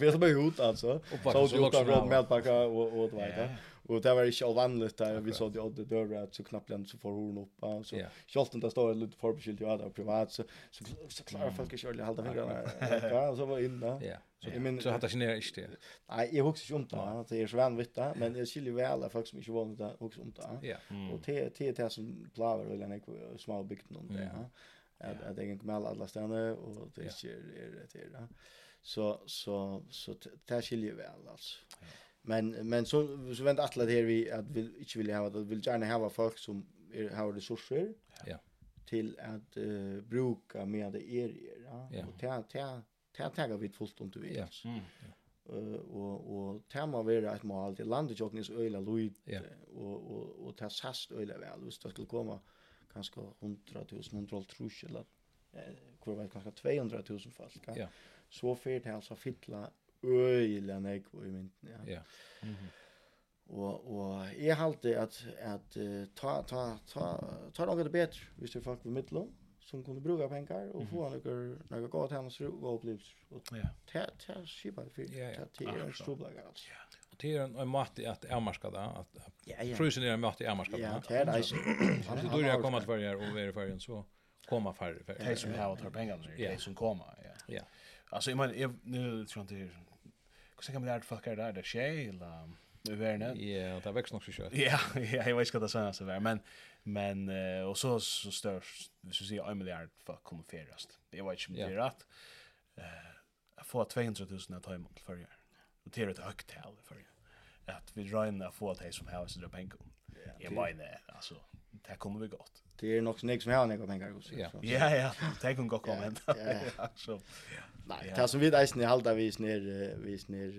Vi är så mycket ut alltså. Så ut av red med packa och och det vet jag. Och det var inte ovanligt där vi så det odde dörrar att så knappt land så får hon upp så kjolten där står lite förbeskilt ju att privat så så så klarar folk inte ordentligt hålla fingrarna. Ja, så var inne. Ja. Så jag men så hade jag ner inte. Nej, jag huxar om det, att det är så vanligt där, men jag skulle väl folk som inte vågar det huxar inte. Ja. Och det det det som plaver eller en små bygd någon där. Att att jag kan med alla stanna och det är det är det. Så så så det skiljer väl alltså. Men men så så vänt att det här vi att vi inte vill ha att vill gärna ha folk som är, har resurser. Ja. Till att uh, bruka med det er ja. ja. Och ta ta ta ta vi fullt om du vill. Ja. Mm. Ja. Uh, och och ta må vara ett mål till landet jag knis öla lojt ja. och och och ta sast öla väl det skulle komma kanske 100.000 100.000 100 eller eh, kurva kanske 200 folk. Ja. Så för det alltså fylla øyelig nek i mynden, ja. Ja. Mm. Og, og jeg halte at, at uh, ta, ta, ta, ta noe det bedre hvis det er folk ved middelen som kunne bruke penger og få noe, några gott hem og opplevelser. Og och ta ta Ja, ja. ta ta en stoblagar alltså. Och det är en mat att ärmarska där att frysen är en mat att ärmarska. Ja, det är det. Så då jag kommer att vara och vara för så komma för för det som har tar pengarna så det som kommer. Ja. Ja. Alltså jag menar jag nu tror inte Hvordan kan man lära folk er där, Det er tjej, eller... Det var det. Ja, det växer nog så kött. Ja, ja, jag vet inte vad det sen så vara. men men och så så stör vi skulle säga en miljard folk kommer färast. Det var inte mer rätt. Eh, får 200 000 att ta emot för. Och det är ett högt tal för. Att vi drar in att få det som här så där pengar. Jag menar alltså, det kommer vi gott det är nog snägg som har några pengar också. Ja, ja, ja. Tänk om gott komment. Ja, så. Nej, det som vi där i halda vi snär vi snär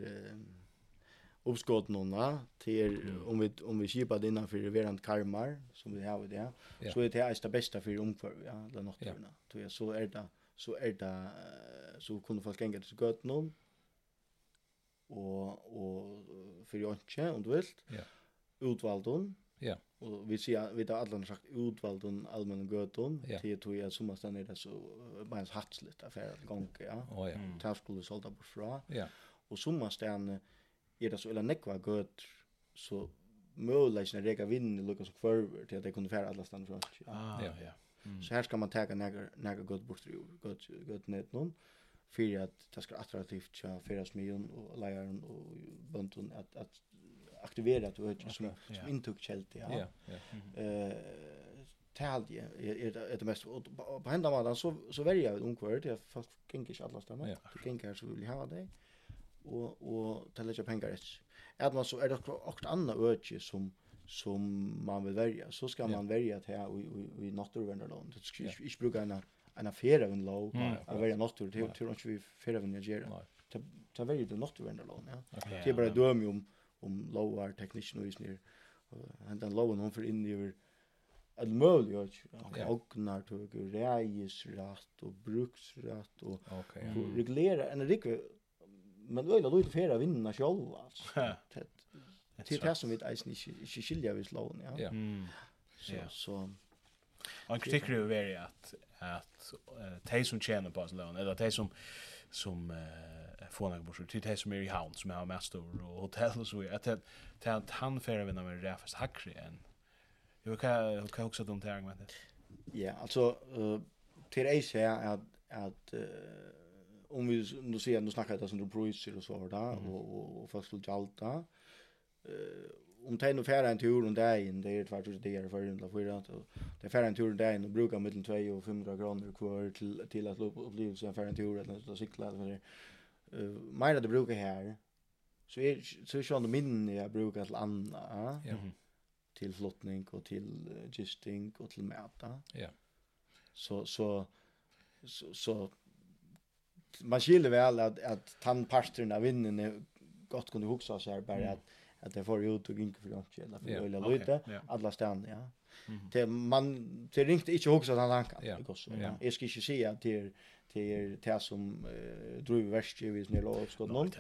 uppskott nåna till om vi om vi skipar det innanför verand karmar som vi har det. Så är det är det bästa för omför ja, det något där. Är så är det så är det så kunde folk gänga så gott någon och och för jag om du vill. Ja. Utvaldon Ja. Och vi ser vi har alla sagt utvald och allmän göton till tog jag som er det så minst hatsligt affär til gång ja. Å ja. Tar skulle solda bort fra. Ja. Och som måste är det så eller nekva gøt, så möjligen reka vinn i Lucas och kvarver til att det kunde färra alla stanna från. Ah, ja, ja. Mm. Så här ska man ta nega några gott bort ur gott gott net någon för att det skal attraktivt för fyrir smion og lejaren och bunden att att aktiverat och okay. som, som yeah. intuktkälte. Ja. Ja. Eh tal Eh talje är det det mest och på hända man så så väljer jag omkvart jag fast inte alla stannar. Yeah. Det gänger så vill jag ha det och och ta lite pengar rätt. Är man så är det också andra öde som som man vill välja så ska man välja att här och i naturvännerland. Jag brukar en en affär av en lov att välja natur till till vi affär av en gera. Ta ta välja det naturvännerland. Ja. Det är bara döm om om lovar teknikken og isnir. Hentan loven hon for inn i over all möjlig och okay. ognar tog och rejsrätt och bruksrätt och okay, ja. reglera en rikve men öla då inte färra vinna själv alltså. Det är det som vi inte inte skilja vid slån ja. Ja. Så så Och kritik är ju att att de som tjänar på lån eller de som som få några bursar till det som är i havn som har mest stor och hotell och så vidare. Att att han färre vinner med Rafas hackre än. Jag kan kan också de där det. Ja, alltså till det är att att uh, om vi nu ser nu snackar det som du priser och så där mm. och och, och fast till Jalta. Eh om tar nu färra en tur om dagen, det är tvärtom det är för runt för att det färra en tur om dagen och brukar mellan 2 och 500 kronor kvar till till att uppleva sig en färra en tur eller att cykla eller uh, mer det brukar här så är så är sjön minne jag brukar till andra ja till flottning och till uh, gisting och till mäta ja så så så, så man skiljer väl att att tandparten av vinnen gott kunde huxa sig bara mm. att att det får ut och inte för långt eller för öliga lite alla stan ja mm -hmm. det man det ringte inte huxa den tanken ja. det går så ja. jag ska inte säga till det är det som uh, driver värst i vis när lov skott någon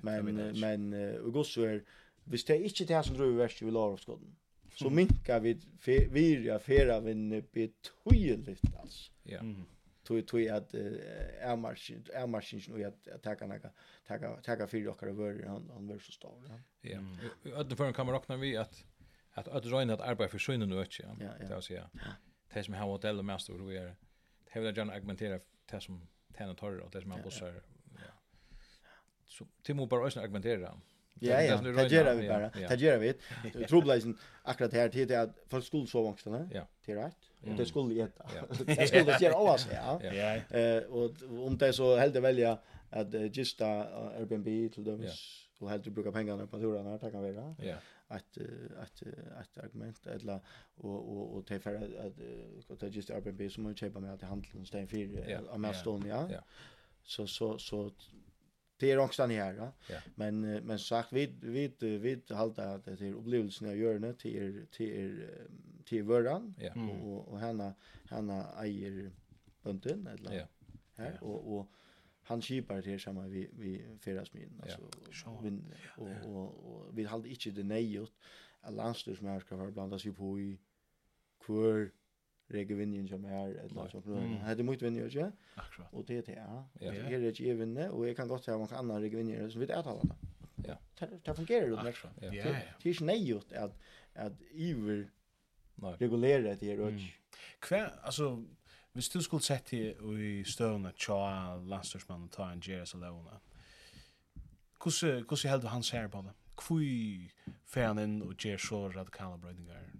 men men uh, går så är hvis det är inte det som driver värst i låg skott så minkar vi vi ja fera vin betydligt alltså ja. Tog tog att är marschen är marschen nu att attacka några attacka attacka fyra och över han han var så stor ja. Öde för en kamera räknar vi att att att join att arbeta för sjönen nu ja det vill säga. Det som har hotell mest hur vi är det vill jag argumentera det som tjänar torr och det som man bussar. Ja. Så Timo bara ösnar argumentera. Ja, ja, det gör vi bara. Det gör vi. Troblaisen akkurat här till att för skuld så vångst Ja. Det är rätt. Och det skulle äta. Det skulle göra allas, ja. Eh och om det så helt välja att gista Airbnb till dem och helt bruka pengarna på turen det kan vi Ja att att att argument eller och och och till för att att det just Airbnb som man köper med att handla en sten för av mest ja. Så så så det är också här ja. Men men sagt vi vi vi hållta att det är upplevelsen av görnet till till till våran och och henne henne äger bunden eller Ja. här och och han skipar det samma vi vi ferasmin alltså ja. Vind, och, och, och, och vi hade inte det nejot att landstyrsmär ska vara blandas ju på i kvar regevinjen som är eller så på han hade mycket vinjer ja. Och det det ja. Det är det ju vinne och jag kan gott säga man kan andra regevinjer som vet att alla ja. Det fungerar det nästan ja. Det är nejot att att iver regulera det här och kvä alltså Hvis du skulle sett i, i støvne tja landstørsmannen ta en Jerez og Leona, hvordan held du han ser på det? Hvor fer han inn og gjør så radikale brøyninger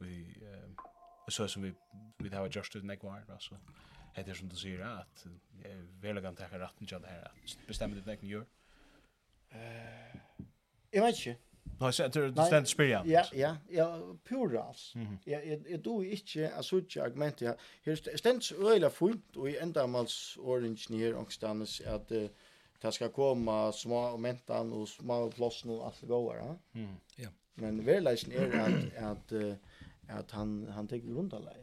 vi, eh, så som vi, vi har gjort det nekvar, altså. Det er som du sier, at jeg vil ikke ta retten til det her, at bestemmer ditt nekvar gjør. Jeg vet ikke. Nå, så du du stand spyrja. Ja, ja, ja, puras. Ja, jeg do ikkje a suðja argument ja. Her stends øyla fullt og i endamals orange nær ångstannes, at det skal komme små mentan og små plossen og alt goar, ja. Ja. Men verleisen er at at at han han tek rundalei,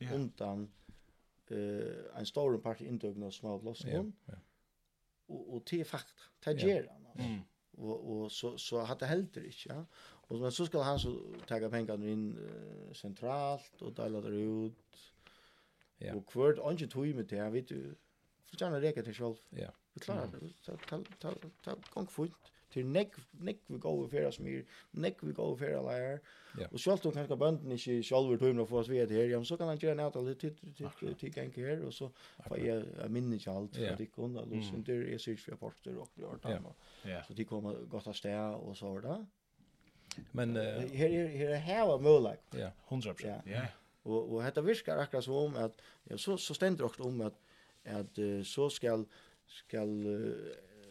Ja. Undan uh, en stor part indøgna små plossen, Ja. Og og te fakt, ta gera. Mm og og så så hade helter inte ja. Och men så ska han så ta pengarna in uh, centralt och dela det ut ja. Och kvart anje tog med det vet du för gärna räcker til själv ja. Vi klarar det ta ta ta gång fort till neck neck vi går för oss mer neck vi går för alla här och så allt kan banden i själva tumna för oss vet här ja så kan han göra något lite till till till gäng här och så får jag minne inte allt för det kunde alltså inte är sig för porter och klart så det kommer gott att stä och så där men här här här här möjligt ja 100% ja. Och och detta viskar akkurat så om att ja så så ständer också om att att så skall skall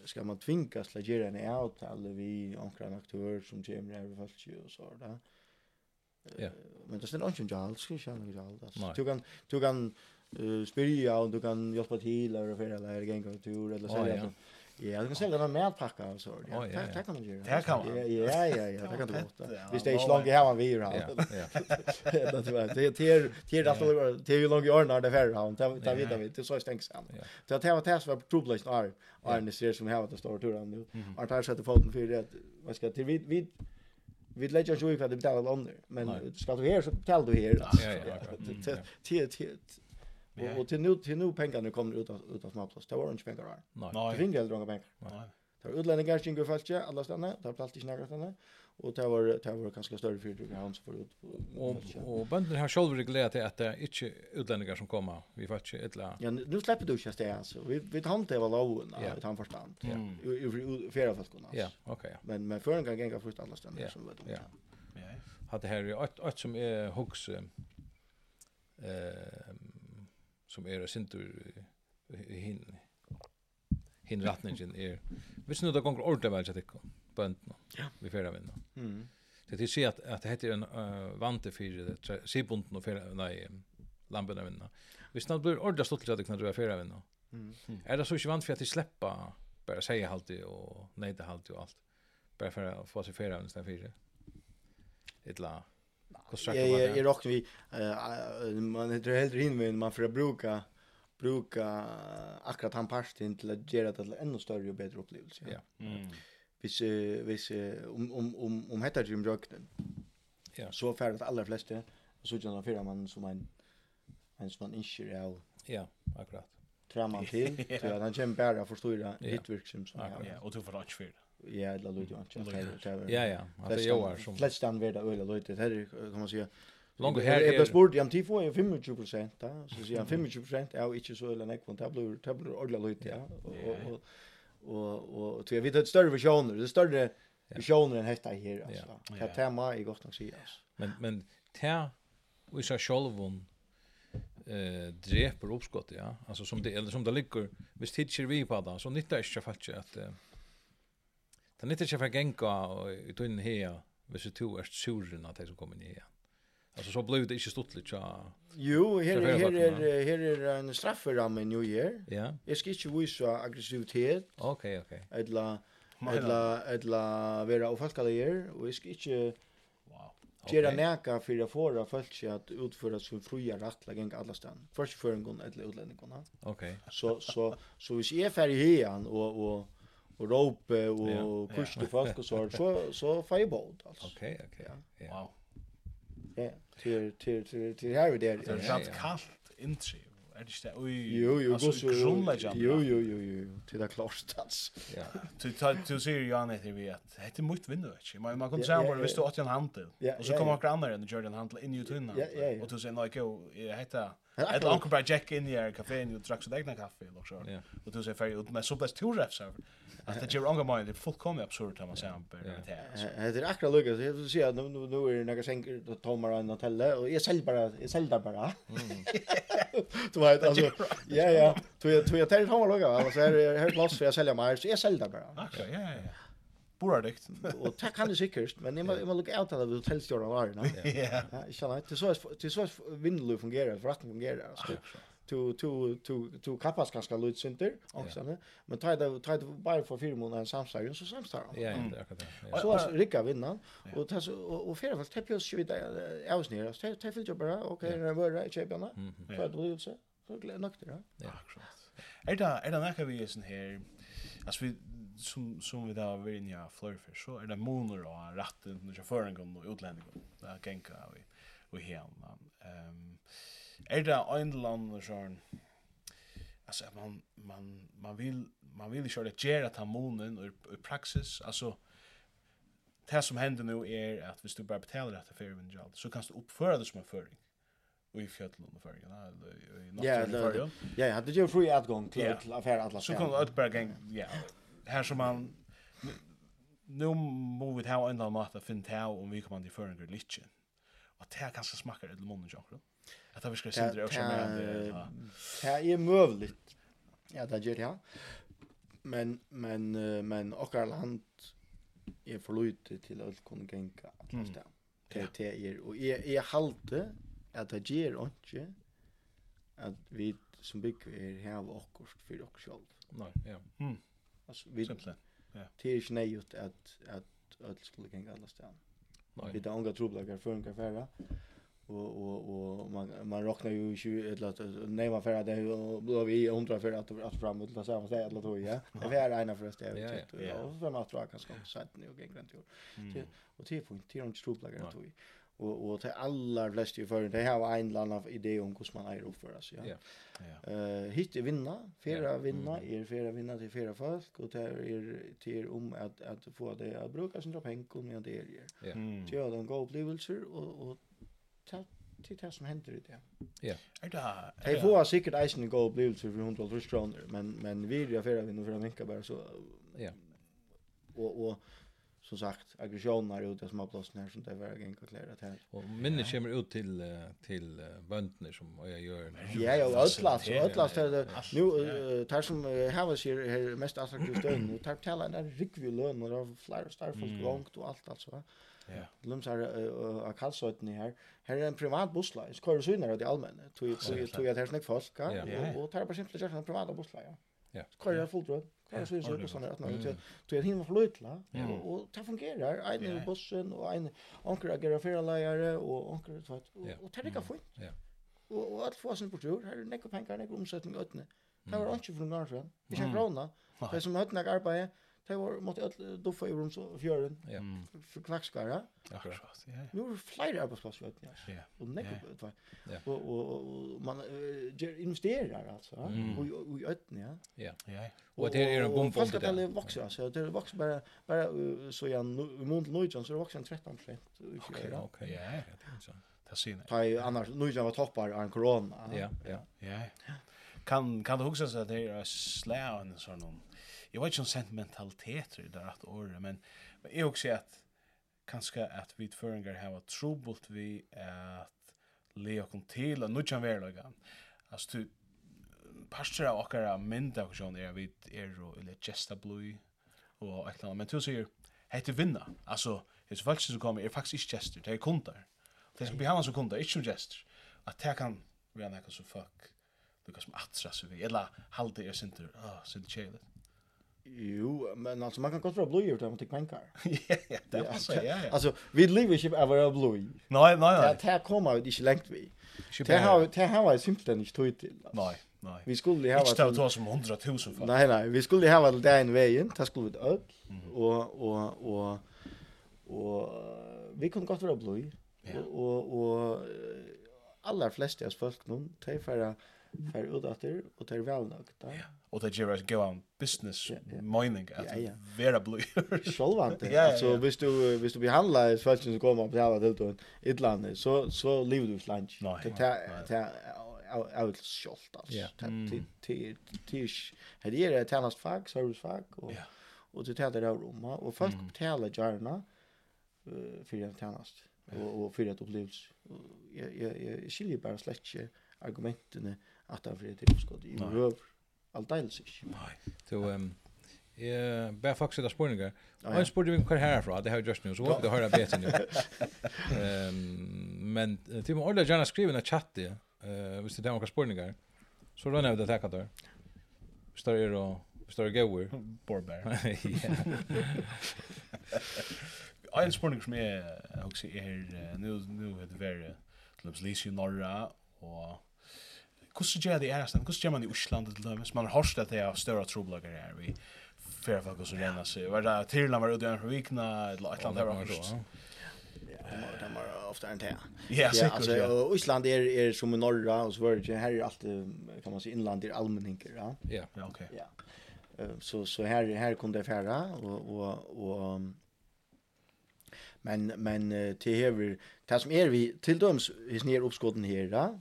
ska man tvingas till att göra en avtal vi onkra en aktör som kommer här i fallet och så där. Ja. Men det är inte en jall, ska jag inte jall. Du kan du kan uh, spyrja och du kan hjälpa till eller för eller gänga tur eller så Ja, där. Ja, du kan sälja någon mer packa och så. Ja, oh, ja, ja. Det kan man göra. Det kan man. Ja, ja, ja, ja det kan du gott. Visst det är inte långt här man vi här. Ja. Det är det är det är alltså det är ju långt i ordnar det här han. Det vet vi. Det så stängs han. Så det var test var problem är är det ser som här att står turan nu. Har tagit sätta foten för det vad ska till vid vi, Vi lägger ju ju vad det betalar under, men ska du här så betalar du här. Ja, ja, ja. Och, och till nu till nu pengarna kommer ut av ut av småplats. Det var inte pengar där. Nej. Det finns inte några pengar. Nej. Det var utlänningar som gick fast alla stanna, det var plats inte några och det var det var ganska större för det hans förut. Och och bönderna har själva reglerat det att det inte utlänningar som kommer. Vi får inte ettla. Ja, nu släpper du just det alltså. Vi vi tant det var loven, i han förstand. Ja. I flera fall kunna. Ja, okej. Men men för en gång gänga först alla stanna som vet. Ja. Ja. Hade här ett ett som är hooks eh som er sintur hin hin ratningen er vi snudda gång ordentligt väl så tycker bönt ja vi färra vinn mm. Det är så att att det heter en uh, vante för det sibunden och färra nej lamporna vinna. Vi snart blir ordentligt stolt att kunna dra färra vinna. Mm. Är det så inte vant för att släppa bara säga alltid och nej det alltid och allt bara för att få sig färra vinna istället för det illa. Jag jag är också vi man heter helt in men man får bruka bruka akkurat han parsten till att göra det ännu större och bättre upplevelse. Ja. Mm. Vis vis om om om om heter Jim Rockden. Ja. Så färdigt alla flesta och så gärna fyra man som en en sån inskjur Ja, akkurat. Tränar man till så att han kämpar bara förstår det hitverk som. Ja, och du får rätt för det. Ja, det låter ju inte. Ja, ja. Att det gör som. Flest stan vart det öle lite. Det kan man säga. Longo här är det sport jam tifo är 25 procent, så säger han 25 procent är inte så eller näck från tablor tablor ordla lite ja. Och och och tror jag vi ett större visioner, det större visioner än detta här alltså. Det tema är gott nog säga. Men men tär vi så självon eh dreper uppskott, ja. Alltså som det eller som det ligger, visst hitcher vi på det så nyttar inte faktiskt att Det nytter ikke for genka i tunnen her, hvis du er suren at jeg som kommer ned igjen. Alltså så blev det inte stort lite. Jo, här her, här är här är en strafframme nu här. Ja. Jag ska inte visa aggressivitet. Okej, okej. Eller eller eller vara ofalkalier og jeg skal ikke... wow. Gera näka för att få folk att utföra sin fria rätt lägen alla stan. Först för en gång eller utlänningarna. Okej. Så så så vi är färdig här och och och rope och ja. kusta folk och så så så fireball alltså. Okej, okay, okej. Okay. Ja. Wow. Ja, till till till till här där. Det är kallt kallt intri. Är det inte oj. Jo, jo, går så. Jo, jo, jo, jo. Till det klart alltså. Ja. Till till ser ju an det vi att det är mycket vind vet. Men man kan säga bara visst att jag handel. Och så kommer några andra än Jordan handel in i tunnan. Och då säger Nike, heter Ett onkel bara jack in i air kaffe och drack så egna kaffe och så. Och du säger för ut med så bäst två refs över. Att det ger onkel mind det fullkomligt absurd att man säger på det här. Det är akra lucka så jag ser nu nu nu är några sänker då tomar en hotell och jag säljer bara jag säljer bara. Du vet alltså ja ja. Du jag du jag tar tomar lucka alltså här här plats för jag säljer mer så jag säljer bara. Okej ja ja borardikt. Och det kan det säkert, men när man man look out av hotellstjärnan var det. Ja. Ja, jag sant? det så det så vindlö fungerar, förrätten fungerar alltså. To to to to kapas kanske lut center också ne. Men tar det tar det bara för fyra månader samstarv så samstarv. Ja, det är det. Så alltså Ricka vinner och tas och och fel fast oss ju vidare avsnär. Så täpps ju bara okej, det var rätt chepen. för det blir så. Så glädje det Ja, akkurat. Er det er det näka vi är sån här. Alltså vi som som vi där vill ni ha flörfer så är det moner och ratten när jag för en gång och utlänning där gänka vi och hem ehm är det en land sån alltså man man man vill man vill köra det gera ta monen i praxis. Alltså det som händer nu är att hvis du bara betalar detta för en jobb så kan du uppföra det som en föring i fjällen och förgen eller i natten Ja, ja, det är ju fri utgång till affär alla. Så kan det bara gäng ja, här som man nu må vi ta en annan mat att finna ta om vi kommer till förringar lite. Och det här kanske smakar ett munnen jag Att det viskar sin dröm som är det är möjligt. Ja, det gör jag. Men men men och land är för lite till att kunna gänga att lasta. det det är och är är halte att det ger inte att vi som bygger här av okkurs för oss själv. Nej, ja. Mm. Alltså vi simpelt. Ja. Det är ju nejut att att öll skulle gänga alla stan. Nej. Det där unga trubblagar för en kaffe Och och och man man räknar ju 20 eller lat nej man för det då vi 100 för att att framåt eller så här eller då ja. Det är ena för det ja Ja, och så man tror jag kanske så att nu gänga runt. Och till punkt till de trubblagar då och och till alla flest i för det har en land av idé om hur man är uppför sig. Ja. Ja. Eh hit vinna, fyra vinna, är fyra vinna till fyra folk och det är till om att att få det att bruka sina pengar med det är. Ja. Så ja, den går upplevelser och och ta til det som händer i det. Ja. Är det Jeg får säkert isen god opplevelse för 100 kronor, men men vi är fyra vinna för en vecka bara så. Ja. Och och som sagt aggressioner ut som har blåst ner som det var gäng och klära till. Och minnet kommer ut till till bönderna som jag gör. Ja, ja, ödlast, ödlast det nu tar som har sig här mest attraktiv stund och tar tala en rikvi lön och av flyer star folk långt och allt alltså. Ja. Lumsar a kalsotni här. Här är en privat busslaj. Skor så innan det allmänna. Tog ju tog ju att här folk. Ja, och tar bara simpelt en privat busslaj. Ja. Skor jag fullt råd. Det så så såna att när du är himla flötla och det fungerar. En i bussen och en onkel agerar för lärare och onkel så att och det gick fint. Ja. Och och allt får sin tur Här är näck pengar, näck omsättning ötne. Det var inte från Norge. Inte en krona. Det som ötne arbetar Det var måtte öll duffa i rum så fjörden. Ja. För kvackskara. Akkurat. Ja. Nu är flyger arbetsplatser vet ni. Ja. Och nej det var. Och och man investerar alltså och i ötten ja. Ja. Ja. Och det är en bomb för det. Det växer alltså det växer bara bara så jag i mån till Norge så växer 13 procent. Okej. Okej. Ja. Det är Det syns. Tai annars Norge var toppar av corona. Ja. Ja. Ja. Kan kan du huska så att det är slä en sån någon jag vet inte om sentimentalitet är det rätt året, men, men jag också att kanske att vi förringar har var trobult vi att leva kom till och nu kan vi lägga. Alltså du pastor av åkara mynd av sån är vi är och eller gesta blue och ett annat men du säger hette vinna. Alltså det är faktiskt som kommer är faktiskt inte gester, det är kundar. Det som behövs som kundar, inte som gester. Att det kan vi har näka så fuck. Det som attra så vi. Eller halde er sinter, ah, sinter tjelet. Jo, men alltså man kan gott vara blå utan om till pengar. Ja, ja, det passar, ja, ja. Alltså vi lever ju av våra blå. Nej, nej, nej. Det här kommer ju inte långt vi. Det har det har jag simpelthen inte tog till. Nej, nej. Vi skulle ha varit ta som 100 000 för. Nej, nej, vi skulle ha varit där en vägen, det skulle vi öll och och och och vi kunde gott vara blå. Och och och alla flesta av folk någon träffar fer ut etter, og det er velnøgt. Ja, Och det ger oss en on business mining at ja, ja. vera Blue. Sjølvant Ja, Ja, ja, ja. hvis du, hvis du behandler et som kommer på hele det då eller annet, så, så lever du slant. Nei, är Det är er av sjølt, altså. Det er et tjenest fag, servicefag, ja. och det er det av och folk mm. betalar gärna uh, för en tjenest, och og for et opplevelse. Jag jag jag skiljer bara slett ikke argumentene, att han fri till skott i höv allt dels inte. Nej. Så ehm Eh, bara faktiskt där spårningar. Jag spårade vi kvar härifrån, det har jag just nu, så det har jag bättre nu. Ehm, men till mig ordentligt gärna skriva en chatt det, eh, visst det är några spårningar. Så då när det tackar där. Står det då, står det goer. Borbear. Ja. En spårning som jeg også er, är nu nu är det väl Clubs Leeds Norra og Hvordan gjør det i æresten? Hvordan gjør man i Osland til dem? Man har hørt at det er større troblager her vi fer folk som renner seg. Var det Tirland var ute i Vikna, eller et eller annet her var hørt. Ja, de var ofte enn det. Ja, sikkert, ja. Og Island er, er som i Norra, og så var det her er alt, kan man si, innland er allmenninger, ja. Ja, ok. Ja. Så, så her, her kom det færa, og, og, og men men till hever det som är vi till döms är ner uppskotten här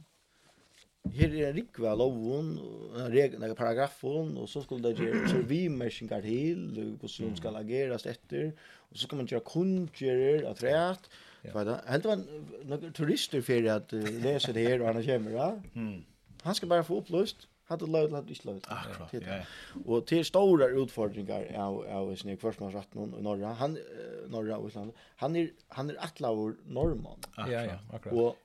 Her er en rikve av loven, en paragrafen, og så skulle det gjøre servimerkinger til, hvordan de skal ageres etter, og så skal man gjøre kundgjører av træet. Ja. Helt var några turister för att uh, läsa det här och han kommer, ja? Mm. Han ska bara få opplyst, hadde løyd, hadde ikke løyd. Akkurat, ja. Og til store utfordringer av, av sin kvarsmannsratten i Norra, han, Norra og Island, han är han är atlaver norrman. Ja, ja, akkurat. Och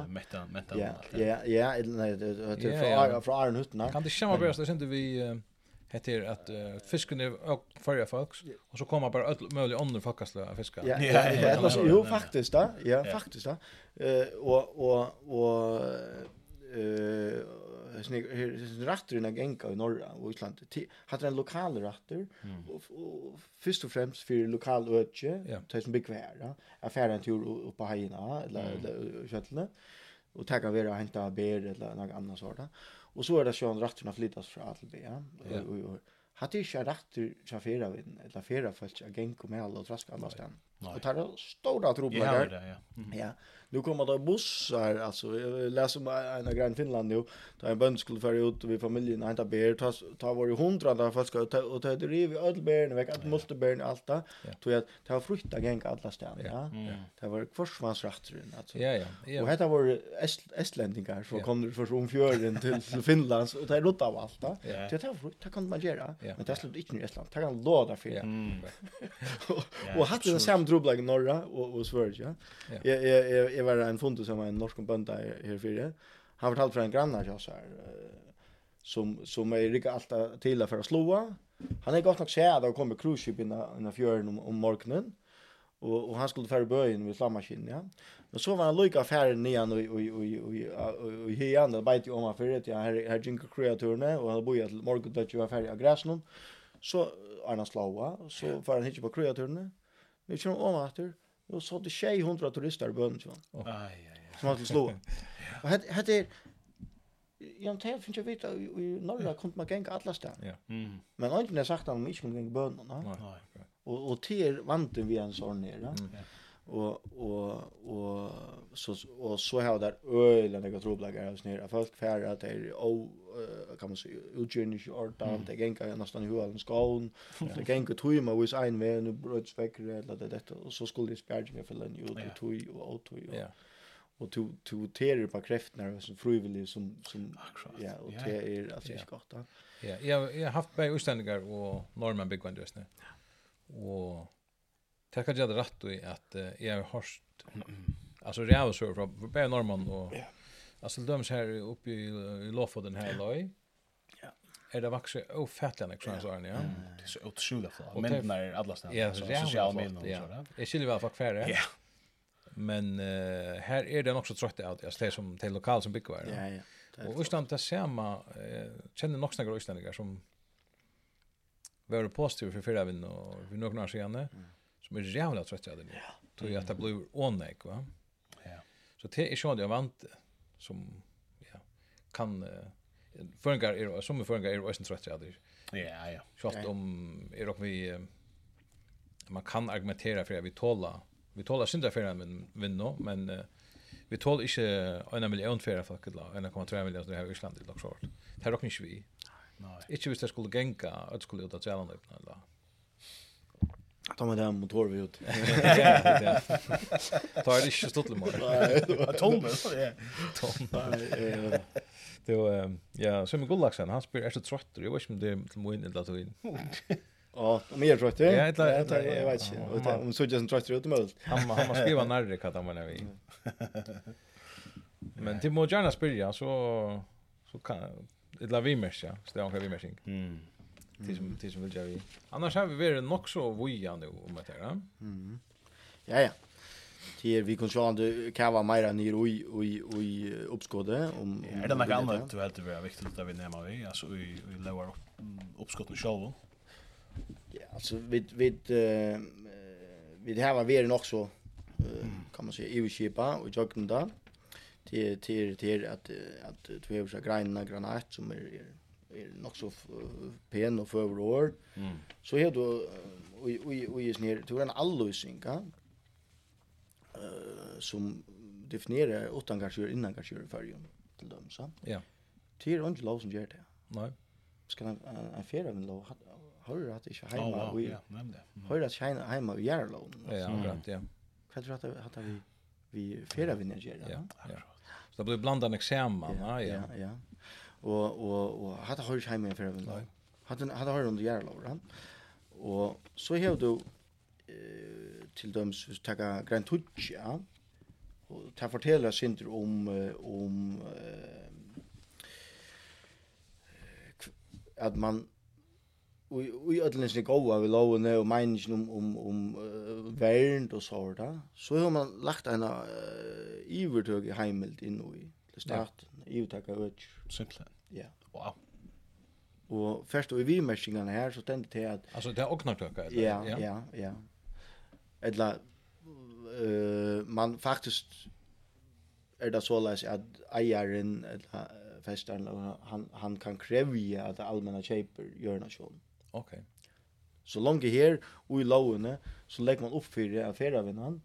och metta metta ja ja ja nej det är från Aron Hutten kan det stämma bäst det inte vi heter att fisken är förra folks och så kommer bara öll möjliga andra att fiska. Ja, ja, jo faktiskt då. Ja, faktiskt då. Eh och och och eh rattur innan genga i norra og Island. Hatt en lokal rattur, mm. og, og først og fremst fyrir lokal ødje, yeah. det som bygg vera, er færre en tur upp på haina, eller, mm. eller kjøttene, og tega vera og henta ber, eller noe annet sånt. Og så er det sjón ratturna flyttas fra A til B, ja. Yeah. Og, og, og hatt ikke rattur fra fyrra vinn, eller fyrra folk, genga med alle og traska. Och tar stora trubblar där. Ja, ja. Mm. ja. Nu kommer det bussar alltså jag läser om en grann Finland nu där en bönd skulle färja ut med familjen och hämta bär ta ta var ju hundrade folk ska ta och ta det riv öll bären väck att måste bären allt där. Tror jag var frukta gäng alla ställen ja. Det var kvarsvansrattrun, alltså. Ja ja. Och detta var estländingar så kom det för från fjärden till Finland och det rutta av allt där. Det tar frukt kan man göra men det slut inte i Estland. Det kan låda för. Och hade det samma trubbel i Norra og, og Sverige. Ja? Ja. Jeg, jeg, jeg, jeg var en fond som var en norsk bønda her fire. Han fortalte fra en grannar til oss her, som, som er rikket alt til for å slå. Han er godt nok sæd att kom med cruiseskip innan fjøren om, om morgenen. Og, og han skulle fære bøyen med slammaskinen, ja. Men så var han lykka færen nian og, og, og, og, og, og hian, det beit jo om han fyrir, ja, her, her jinka kreaturene, og han boja til morgenen, det var fære av gräsnon. Så er han slåa, så fære han hitje på kreaturene, Vi kör om åter. Och så det 600 turister i bön. Aj, aj, aj. Som alltid slå. Och här är... Jag tar finns jag vita i norra kunde man gänga alla stan. Ja. Mm. Men han har sagt att man inte kunde gänga bönorna. Nej. Och och till vanten vi en sån nere. Mm. Och och och så och så har där ölen jag tror blagar oss nere. Folk färra att det är uh, kan man säga utgörning i ordan. Mm. det gänga nästan hur alls gån det gänga tog vis ein väg nu bröts väck eller det detta och så skulle det spärja mig för den ut och tog och åt och ja. Och to to terer på kräftnar som frivillig som som ja och det är alltså inte gott. Ja, jag jag har haft på utlänningar och norrmän byggande just nu. Och tackar jag det rätt då i att jag har hört alltså det är så från på norrmän och Alltså döms här uppe i, i Lofoten här loj. Ja. Är det vaxer ofattligt när kronor sån ja. Det är så otroligt flott. Men när alla ställen ja, så sociala medier och sådär. Jag skiljer väl fuck färre. Ja. Men uh, här är den också trött att Jag ser som till lokal som bygger var. Ja ja. Och Island det samma eh, känner nog några isländare som var positiva för förra vinn och vi några år sedan som är jävla trötta av det nu. Tror jag att det blir onnek va. Ja. Så det är ju jag vant som ja, kan uh, Føringar är som er føringar er også trøtt, ja, Ja, ja. Sjalt om, är ok vi, man kan argumentera för att vi tåla, vi tåla synda för at vinno men uh, vi tål inte 1 million för att folk, 1,3 miljoner det här i Island det dag, så. Det er ok ikke vi. inte hvis det skulle gänga att skulle ut av upp eller Ta med den motor vi ut. Ta er ikke stått litt mer. Tomme, det er. Tomme. Det var, ja, så med Gullaksen, han spyr, er så trøtter, jeg vet ikke om det er til min eller til min. Ja, men jag tror det. Ja, jag vet inte. Och om så just tror jag ut möjligt. Han han måste skriva närre vad han menar vi. Men det må gärna spela så så kan det la vi mer, ja. så det är vi meshing. Mm till som till som vill jag. Annars har vi varit nog så voja nu om att göra. Mm. Ja ja. Till vi kan sjå om kava mera ner oj oj oj uppskåde om Är det något annat du helt det är viktigt att vi nämner vi alltså vi i lower uppskottet själva. Ja, alltså vi vi vi det här var vi nog så kan man säga i skipa och Jokkunda till till till att att två så grejerna granat som är är nog så pen och för år. Mm. Så har du och är ner till en allösning kan eh som definierar utan kanske innan kanske i förjum till dem så. Ja. Till och lov som gör det. Nej. Ska en en fjärde men lov har att inte hemma och ja, nämnde. Har att shine hemma i Järlån. Ja, akkurat, ja. Vad tror du att vi vi fjärde vinner gör det? Ja. Så det blir blandade examen, ja. Ja, ja och och och hade har ju hemma för även då. Hade hade har under Järlov han. Och så har du eh till döms att ta Grand Touch ja. Och ta fortälla synder om om eh att man Vi ödlens lik over vi lov nu og meningen om, om, om uh, verden og så da. Så har man lagt en uh, ivertøk i heimelt inn i til staten, ja. ivertøk av øtjer. Ja. Wow. Og først og i vimerskingene her, så tänkte til at... Altså, det er åknartøkka, eller? Ja, ja, ja. Eller, uh, man faktisk er det såleis at eieren, eller festeren, han, han kan krevje at det allmänna kjeiper gjør nasjonen. Ok. Så langt her, og i lovene, så legger man opp for affæravinnene,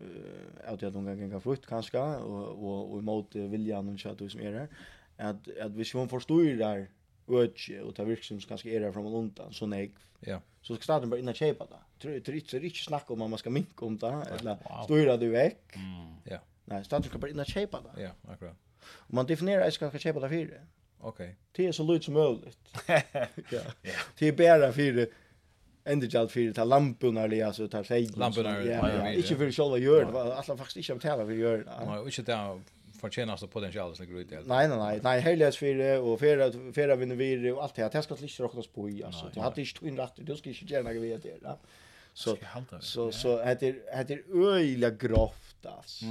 uh, at jeg noen ganger kan frukt, kanskje, og, og, og imot viljan og kjøtt som er her at at hvis hon forstår øtje og ta virksomhet som kanske är där från undan så nej. Ja. Så ska staden bara inna chepa då. Tror det inte riktigt snack om at man ska minke om det eller styra du vekk Mm. Ja. Nej, skal bare inn og kjøpe da Ja, akkurat. og man definerer at ska kjøpe da fyra. Okej. Det är så lyd som möjligt. ja. Det är bara fyra ändå jalt för ta lamporna eller alltså ta sig lamporna. Ja, inte för själva gör det. Alla faktiskt inte betala för gör. Nej, och inte där förtjänas på den chans ligger helt. Nej nej nej, nej helhjärtat för och för för vinner vi och allt det här. Det ska inte räknas på i alltså. Det hade inte in rätt. Du ska inte gärna gå vidare där. Så så så heter heter öliga grovt alltså.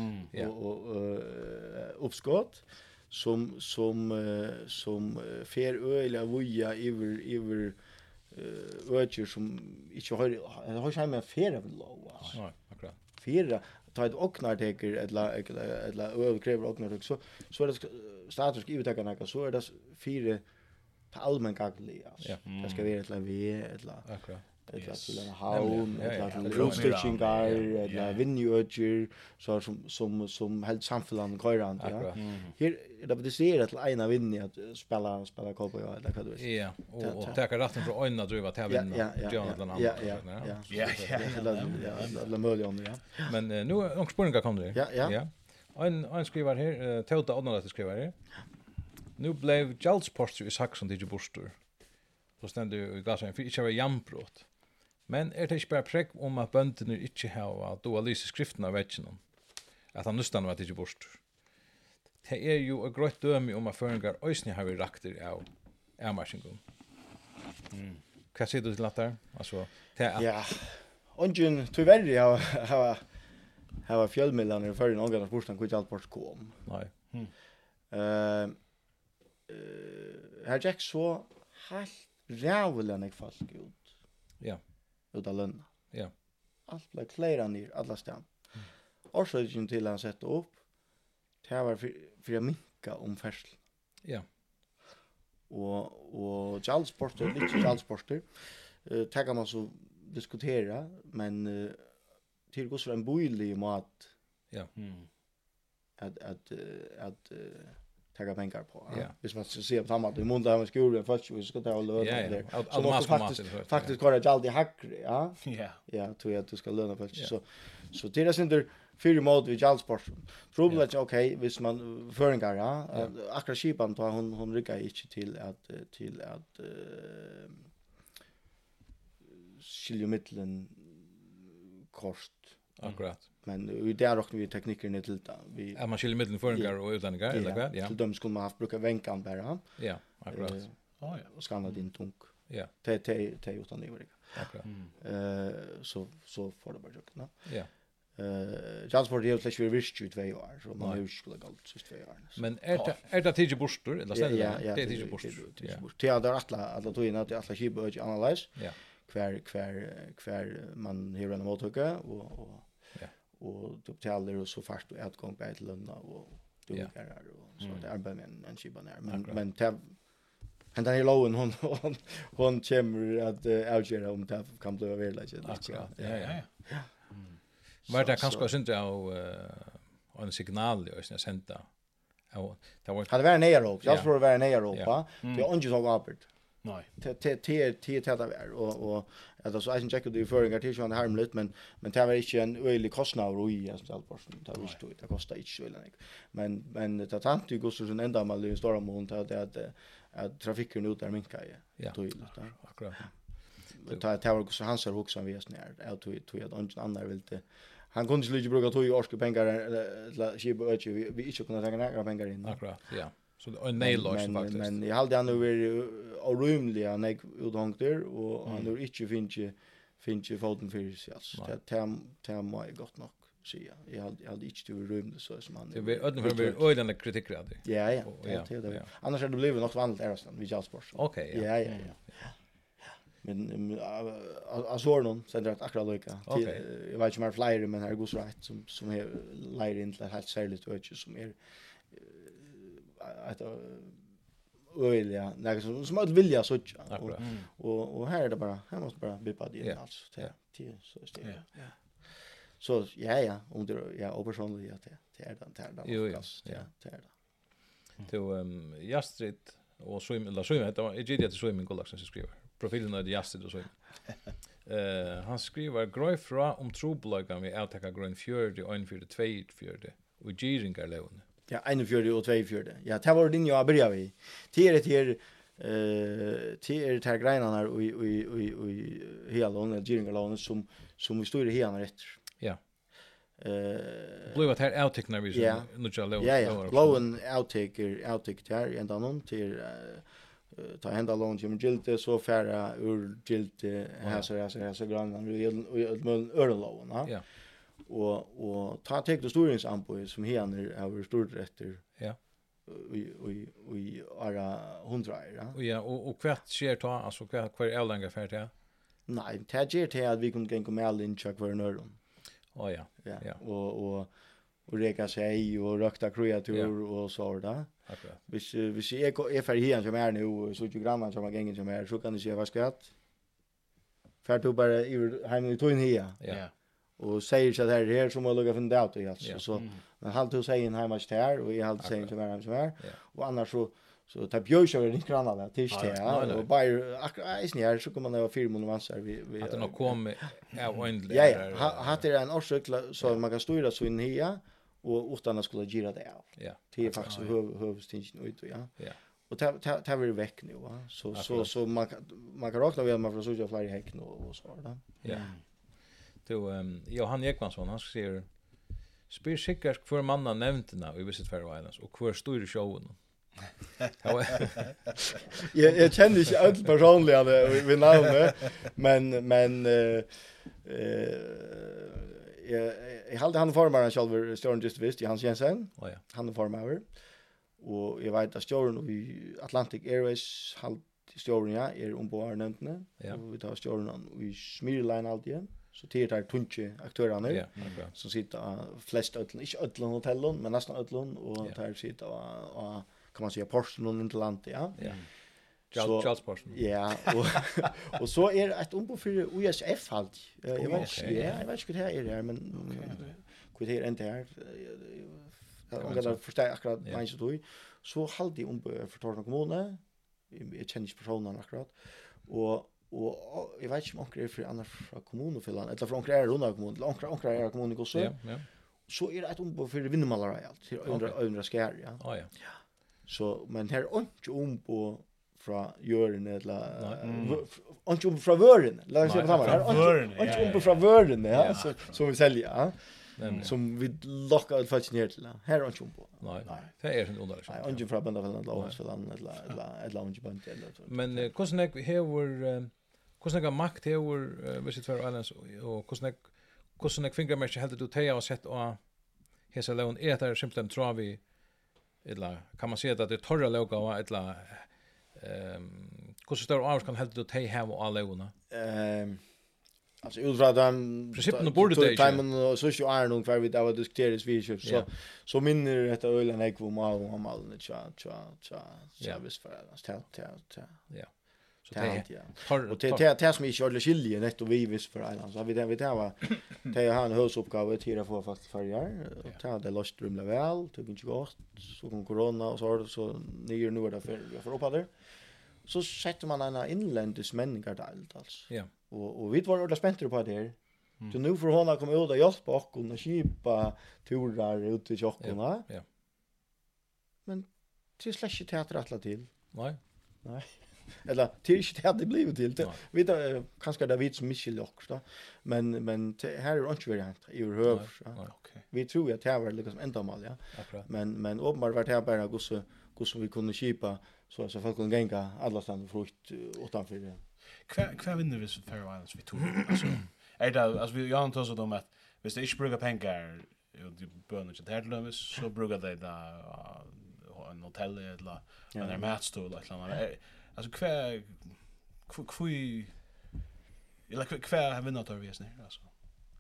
Och och uppskott som som som fer öliga voja över över ökjer som inte har har inte med fera lov alltså. Nej, akkurat. Fera, ta ett oknar teker eller eller över kräver oknar så så är det status i uttagarna så är det fyra på allmän gagli alltså. Ja. Det ska vara ett vi eller. Akkurat eller yes. till en havn, eller till roststitchingar, eller vinjøtjer, så som, som, som helt samfunnet går an. Ja. Her er det betydeligt til ena vinje at spela, spela kolpa, ja, eller hva du vet. Ja, og, og teka retten fra øynene driva til vinne, ja, ja, ja, ja, ja, ja, ja, ja, ja, ja, ja, ja, ja, ja, Men uh, nu är några spårningar kommer det. Ja, ja. ja. En, en skriver här, uh, Teuta Odnalat skriver här. Nu blev Jalsposter i Saxon till Borstor. Så ständer ju i gasen, för inte var jambrott. Men er det ikke bare prekk om at bøndene ikke har at skriften av vekkene, at han nustan var ikke bort. Det er jo et grøtt døme om at føringar øysene har vi rakter av avmarsingen. Mm. Hva sier du til at der? Altså, det er... Ja, ungen, tyverri har, har, har fjellmidlene i føringar omgang av bortstand hvor ikke alt bort kom. Nei. Mm. Uh, uh, her gikk så helt rævlig enn jeg folk ut. Ja ut av. Ja. Allt blev klära ner alla stan. Mm. till han sätta upp det var för att minka om färsel. Ja. Og, og kjallsporter, litt kjallsporter, uh, tackar kan man så diskutera, men uh, till går så en boilig mat. Ja. Mm. Att att att uh, tagga pengar på. Ja. Hvis man ska se på samma att i måndag har man skolan först vi ska ta och löna där. det. Så man faktiskt faktiskt går det alltid hackre, ja. Ja. Ja, tror jag att du ska löna först. Så så det är synd fyrir mod vid jalsport. Problemet är okej, hvis man föringar, ja. Akkurat skipan tar hon hon rykka inte till att till att uh, skilja mitteln kost. Akkurat. Men i det råknar vi teknikerna till det. Vi, ja, man skiljer mellan föringar och utlänningar, eller vad? Ja, till dem skulle man haft bruka vänkan bara. Ja, akkurat. Eh, oh, ja. Och skanna din tung. Ja. Det det utan det. Akkurat. Eh så så får det bara jukna. Ja. Eh Jansford det är vi visst ju två år så man har ju skulle gått så två år. Men är det är det tio borster eller ställer där? Det är tio borster. Det är där alla alla tog in att alla skiböj analys. Ja. Kvar kvar kvar man hör en motorka och och och du betalar och så fast du utgång på ett lönna och du yeah. och så mm. det arbetar med en, en kiba när men Akkurat. men det Men den här loven hon hon hon kommer att uh, avgöra om det kan bli verklighet. Ja, ja, ja. ja. Mm. Var det kanskje kanske synte av uh, en signal i sin senta. Ja, det var det var nära upp. Jag tror det var nära upp. Det är inte så galet. Nej. Te te te te te där och och alltså så jag checkade ju förringar till Johan Harmlut men men det var inte en ölig kostnad och i alltså allt bort det visst då det kostar inte så mycket. Men men det tant ju går så en ända mal i stora mån att att att trafiken ut där minskar ju. Ja. Akkurat. Det det var så han så också vi är snär Jag tror tror att ingen annan vill inte han kunde ju inte bruka tog ju orske pengar eller skipa vi vi inte kunna ta några pengar in. Akkurat. Ja. Så det er en nejlös faktiskt. Men jeg halde han över orymliga han är uthångt där och han har inte finns ju finnes ju foten för sig alltså. Det är det är gott nog säga. Jeg hade jeg hade ikke til rum så som han. Det blir öden för blir öden kritik grad. Ja ja. Det Ja, det. Annars er det blivit något annat där sen vid Jalsport. Okej. Ja ja ja. ja. Men alltså så er det akkurat lykke. Ok. Jeg vet ikke om inte er flere, men här går så rätt som som leir inn til et helt särskilt öch som är ett öliga när som som att vilja så och och och här är det bara här måste bara bli på det yeah. alltså till till så just det. Ja. Så ja ja om det ja och personligt att det är den där Jo ja. Ja, det är det. Till ehm Jastrid och swim eller swim heter det gick det till swimming kollax som skriver. Profilen är Jastrid och swim. Eh han skriver grøy fra om troblagan vi avtekka grøn fjörde og ein fjörde tvei fjörde og gyringar levne. Ja, 41 og 42. Ja, det var linja jeg började vi. Det är det här eh det är det här grejerna där och och och och hela långa giringa långa som som vi står i här rätt. Ja. Eh Blue att här outtake när vi så nu jag low. Ja, ja. Blowen outtake outtake där ända någon till ta hända lån till gilte så färra ur gilte här så här så här så grann och ödmön örlån. Ja och och ta tek det storins anbo som här har stort rätter. Ja. Vi vi vi ara hundra ja. Och ja och och kvart sker ta alltså kvart kvar är längre färd ja. Nej, det ger till att vi kan gå med all in check var nörd. Ja ja. Ja. Och och och reka sig och rökta kreatur och så där. Akkurat. Hvis hvis jeg er ferdig her som er nu så ikke grannar som har gengen som er så kan du se hva skal jeg Färd du bare i hem i tøyen her. här. Ja og och säger så här här som har lugga från det ut alltså så men halt du säger hemma till här och jag halt säger till hemma här Og annars så så tar björs över din det, där tills det ja. Og bare, akkurat här så kommer man vara fyra månader så vi vi att nog kom ja oändligt ja ja, hatt det en orsak så man kan styra så inn her, og utan å skulle gira det av. Ja. Det är faktiskt huvudstingen ut ja. Ja. Och ta ta ta vill väck nu va så så så man man kan räkna med att man får så fler häck nu och så där ja. Du, um, Johan Ekmansson han sier spyr sikkert hver mann har nevnt i Visit Faroe Islands og hver stor i showen jeg, jeg kjenner ikke alt personlig av det vi navnet, men, men uh, uh, jeg, jeg halte han formar han selv, Stjørn just visst, Hans Jensen, oh, ja. han formar og jeg vet at Stjørn i Atlantic Airways halte Stjørn, ja, er ombord nevntene, ja. og vi tar Stjørn i vi alltid igjen, Så det är tunche aktørene yeah, okay. som sitter av flest ödlon, inte ödlon hotellen, men nesten ödlon og yeah. der sitter av, av, kan man säga inn til Interland, ja. Ja. Charles Charles Porschen. Ja, og, og så er et ombo for USF halt. Jeg, vet inte, ja, jeg vet ikke hva det er her, men hva det er enn är inte jeg, Jag kan förstå akkurat vad jeg tror. Så halt de ombo för Torna kommun. jeg kjenner ikke personerna akkurat. og Og jeg vet ikke om onker er fra andre fra kommunefyllan, eller fra onker er rundt av kommunen, eller onker, onker er kommunen i så. Ja, ja. Så er det et ombo for vindmaler og alt, til øyndra, øyndra skær, ja. Ah, ja. ja. Så, men her er ikke ombo fra jørene, eller, Mm. ikke ombo fra vørene, la oss se på sammen, her er ikke ombo fra vørene, ja, som vi selger, ja. Nämligen. Som vi lockar ut faktiskt ner till. Här har inte på. Nej. Det är en underlig. Nej, inte från bända från Lawrence för eller eller eller inte eller så. Men hur snack här var hur snack makt här var vis för Islands och hur snack hur snack fingermatch du teja och sett och hesa lån är det simpelt travi eller kan man se att det är torra låga eller ehm hur stor avskan helt du teja och alla låna? Ehm Alltså utifrån den principen borde det inte. Timern och så ju är nog kvar vi där diskuteras vi så så så minner detta ölen jag var mal och mal och tja tja tja tja visst för det. tja tja tja. Ja. Så det och det det det som inte ordentligt skiljer netto vi visst för att så vi det vi det var det har en husuppgave till att få fast färger och ta det lost rumla väl tog inte gott så kom corona och så har det så nyer nu där för för uppe där. Så sätter man en inländes människor där alltså. Ja. Och och vi var ordentligt spänta på det här. Mm. Så nu får hon komma ut och hjälpa oss och skipa turer ut till tjockorna. Ja. ja. Men till slash teater alla till. Nej. Nej. Eller till shit hade blivit till. till. Vi då kanske David som Michel också då. Men men här är inte vi här i höv. Okej. Vi tror att det var liksom ända mal ja. Akkurat. Men men uppenbart vart här bara gosse gosse vi kunde skipa så så folk kunde gänga alla stan frukt utanför kvar hva vinner vi som Faroe Islands vi tog? alltså är det, alltså vi har antas om at hvis de ikke brukar pengar och de börnar ikke til lømmes, så brukar det där uh, en hotell eller en ja. matstol eller något annat alltså kvar hva, eller kvar kvar hva har vinner tar vi snir, altså?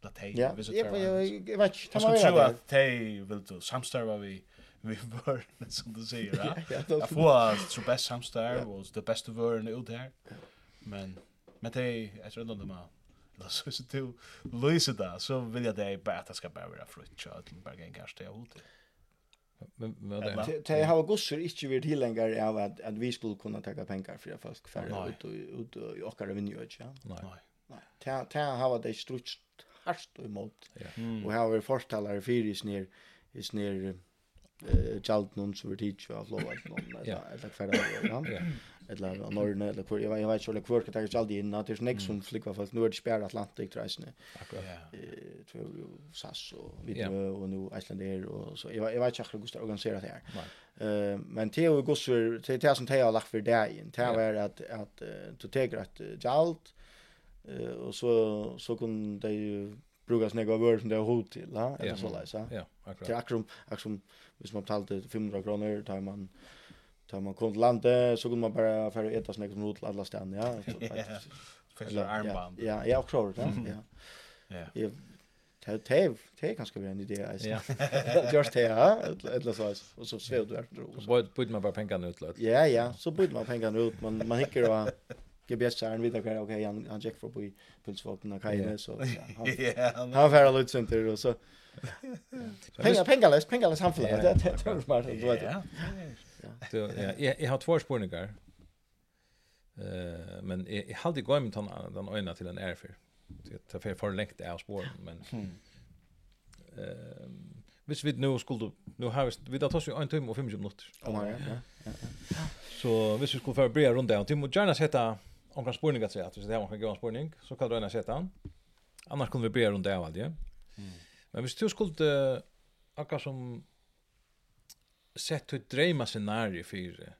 Eller tei, ja. hvis det er Faroe Islands. Jeg vet inte hva var det? Jeg skulle tro at tei vil du samstarve vi, vi vörn som du säger. Ja, ja, jag får så bäst samstarv och det bästa vörn ut här. Men men det är så ändå man Låt så så till Luisa där så vill jag det bara att det ska bara vara frukt och att bara gänga kanske det ut. Men men det det har gossar inte vi tillägger av att att vi skulle kunna ta pengar för folk för ut och ut och åka över New ja. Nej. Nej. Det det har det strukt harst emot. Och har vi förtalare fyris ner i snär eh jalt någon så vart det ju av lovat någon eller eller för det ja eller av Norrne, eller kvar jag vet, jeg vet ikke, eller hvor, det er ikke aldri innan, det är snäck som flykker fast. Nu är det spjær Atlantik, tror jeg, akkurat, tror jeg, jo SAS, og Vidrø, og nå Icelandair, och så, jeg, jeg vet inte hur hvordan det er organiseret det her. Eh men Theo er jo gosser, det er det som Theo har lagt för det in det er att att uh, du teker et jalt eh och så, så kunne de ju brukas några vörd som det har hot till, va? Eller så där så. Ja, akkurat. Det är akkurat, akkurat, hvis man betalte 500 kronor, tar man Tar man kom till landet så kunde man bara för att äta snäck som ut alla stan, ja. För armband. Ja, ja, och så ja, ja. Ja. Det det det kanske blir en idé alltså. Ja. Just det här eller så och så svär du är Så bytte man bara pengarna ut lätt. Ja, ja, så bytte man pengarna ut, man man hickar och GPS-kärn vet jag okej han han gick för på pulsvapnen och kajne så han han färra ut center och så pengar pengarlös pengarlös han förlåt det är smart du vet. Så ja, jag jag har två spårningar. Eh men jag hade gått med den den ena till en airfare. Det tar för för längt är spår men ehm Hvis vi nu skulle, nu har vi, vi da tar oss jo en timme och 25 minuter. Oh, ja, ja, ja. Så hvis vi skulle få brea rundt det, og vi må gjerne sette omkring spårning at säga, hvis det kan gå en spårning, så kan du gjerne sätta han. Annars kunne vi brea rundt det av alt, ja. Mm. Men hvis du skulle, akkurat som sett ut drömma scenario för hur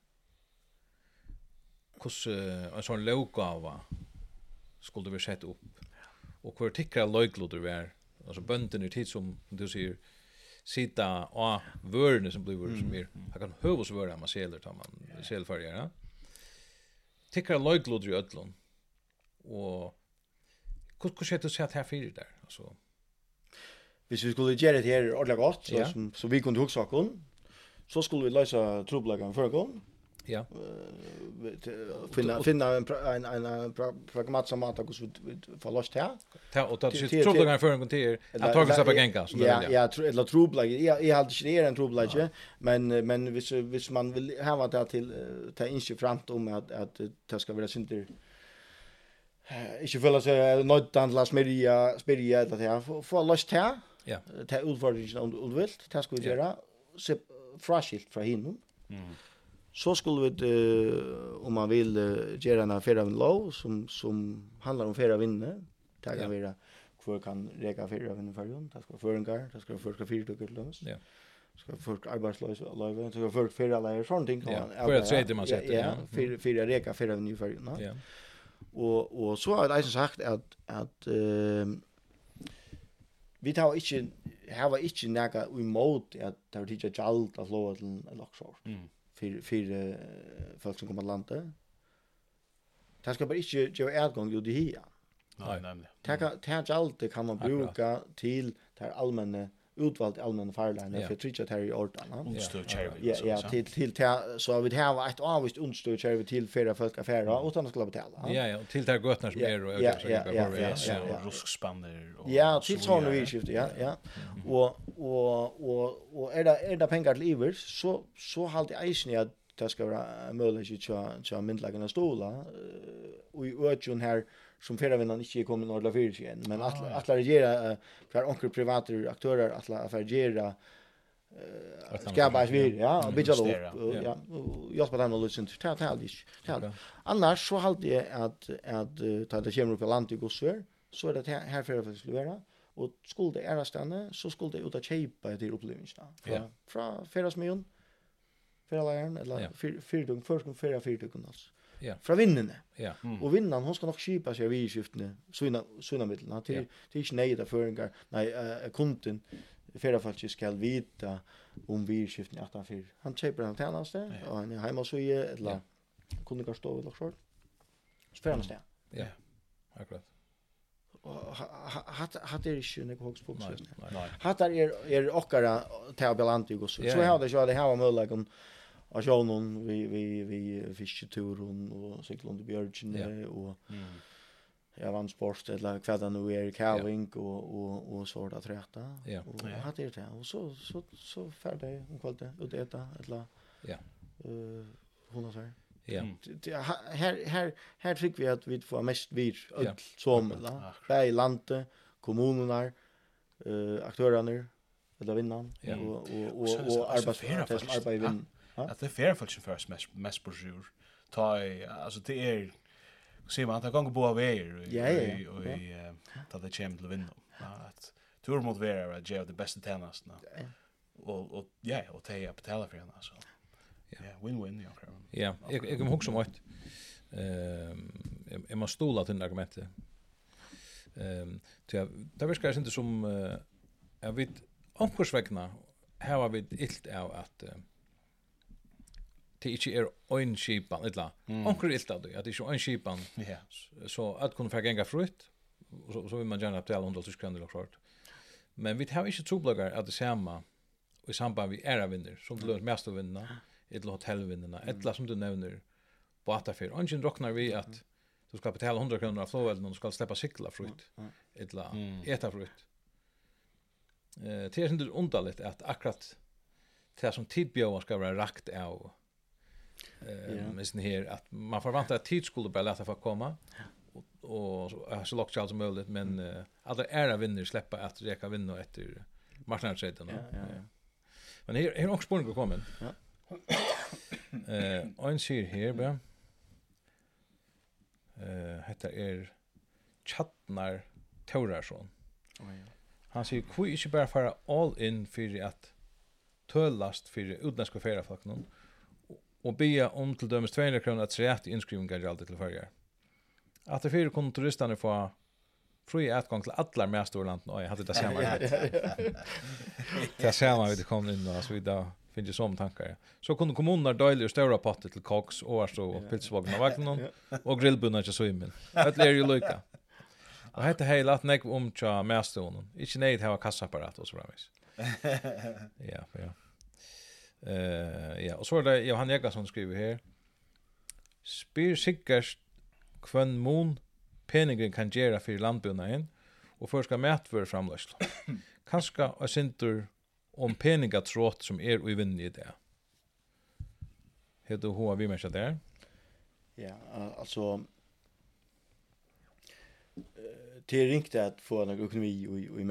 en sån lågava skulle vi sett upp. Och hur tycker lögloder vi är alltså bönden i tid som du säger sitta och vörne som blir som mer jag kan hövas vörna man selar tar man ser för ja tycker lögloder i ödlon och hur hur sett du sett här för där alltså Hvis vi skulle gjøre det her ordentlig godt, så, ja. som, så vi kunne huske akkurat, Så skulle vi lösa trubbelagen förra gång. Ja. Finna finna en en en pragmatisk mat att vi får loss här. Ja, och det är trubbelagen förra gången till att ta sig på gänga som det Ja, ja, eller trubbelagen. Jag jag hade inte en trubbelage, men men hvis hvis man vill ha det till ta in sig framt om att att det ska vara synter ikke føler seg nødt til å smyrja, spyrja eller det her. Få løst her, ja. ta utfordringen om du vil, det skal vi gjøre fraskilt fra hinnom. Mm. Så skulle vi, uh, om man vill, uh, göra en affär av en lov som, som handlar om fyra vinner. Det kan ja. vara kan reka fyra vinner för dem. Det ska vara förengar, det ska vara förska fyra tycker lös. Ja. Det ska vara förska arbetslösa löv, det ska vara förska fyra löv, sånt ting. Ja, säga det man sätter. Ja, fira fira reka fyra vinner för dem. Ja. Och, och så har jag sagt att, att uh, vi tar ikke, her var ikke nægge imot at det var tidligere gjald av lov til en loksort mm. for, for uh, folk som kommer til landet. Det skal bare ikke gjøre adgang jo det her. Nei, nemlig. Det er gjald det kan man bruke til det allmenne utvalt allmänna farlärare yeah. för trycket här i ordan. Understöd Ja, ja, till till så vi har ett avvist understöd kärvi till fyra folk affärer och utan skulle betala. Ja, ja, till där götnar som är och ja, ja, ruskspanner och Ja, till så såna vi skiftar, ja, ja. Och och och och är det är det pengar till iver så så halt i isen att det ska vara möjligt att köra köra myndlagarna stolar och i ökjun här som förra vinnan inte kommer några la fyra igen men att att lära ge för onkel privata aktörer att regera för ge skapa vi ja och bidra upp ja. jag spelar nog lucent totalt totalt annars så halt jag att att ta det kommer upp i landet i Gosvär så är det här för att skulle vara och skulle det ära stanna så skulle det ut att köpa det upplevelserna från från Ferrasmion för alla eller för för de första för fyra alltså ja. fra vinnene. Ja. Mm. Og vinnene, hun skal nok kjipa seg av vidskiftene, sånne midlene, til, ja. til ikke neida føringar, nei, uh, kunden, ferdafallet skal vita om vidskiftene at han fyrer. Han kjeiper han tjeneste, ja. og han er hjemme og søye, eller ja. kunden kan stå ved laksjord. Så fyrer han sted. Ja, akkurat. Og hatt er ikke nek hoks på seg. Hatt er, er okkara til å belant i gos. Så jeg hadde ikke hatt det her var mulig om av sjånen, vi, vi, vi fisketuren og syklund i Bjørgjene, ja. og mm. ja, vann sport, eller hva det nå er, kaving ja. og, og, og svård at rette. Ja. Og jeg hadde det, og så, så, så ferdig om kvalitet, ut etter, eller ja. uh, hun har sagt. Ja. Her her her fick vi att vi får mest vir öll som la. Bäi lande, kommunerna, eh aktörerna, eller vinnan och och och och arbetsfära fast arbete vinn att det fair för först mest mest på jour ta alltså det är se man att gå på av er ja ja och ta det chem till vinna att tur mot vara att ge det bästa tennis nu och och ja och ta jag betala för alltså ja. Win-win ja ja jag jag kommer ihåg så mycket ehm jag måste stola till argumentet. Ehm um, det verkar inte som jag vet omkursvägna här har vi ett av att det ikke er en skipan, etla, mm. onker ilt av det, at det ikke er en skipan, yeah. så, så at kunne få genga frutt, så, så vil man gjerne betale 100 000 kroner klart. Men vi har ikke troblagar at det samme i samband med æravinner, som du lønner mest av vinnene, etla hotellvinnene, eller som du nevner, på at det Ongen råkner vi at du skal betale 100 kroner av flåvelden, og du skal slippe sikla frutt, etla eta frutt. Eh, det er sånn underligt at akkurat det som tidbjøven skal være rakt av, Eh men sen här att man förväntar att tid skulle bara låta få komma och och så långt chans som möjligt men uh, alla era vinner släppa att reka vinna efter marknadsrätten. Ja, ja, ja. Men här är också spåren kommer. Ja. Eh en ser här bara. Eh heter är Chatnar Torarsson. Oh, ja. Han säger, kvi ikke bare fara all in för at tølast for utländska feriefolk noen, og bia om til dømes 200 kroner at sræt innskrivingar gjaldi til fyrir. At det fyrir kunne turistane få fri atgang til allar mest storlanden, og jeg hadde det samme. Ja, det samme vi kom inn, og så videre finnes som tankar. Så kunne kommunar døylig og større potter til koks, årstå og pilsvogn av vagnen, og grillbunna til svimmen. Det er jo lykka. Og hette hei lat nek om tja mestånden. Ikke neid hava kassapparat og så framvis. Ja, ja. Eh ja, och så är det Johan Jakobsson skriver här. Spyr sikkert kvön mon penningen kan gera för landbunaden och förska mätför framlösl. Kanska och sintur om peninga trått som är i vinn i det. Heter hur vi människa där? Ja, alltså eh det är ringt att få en ekonomi och i, i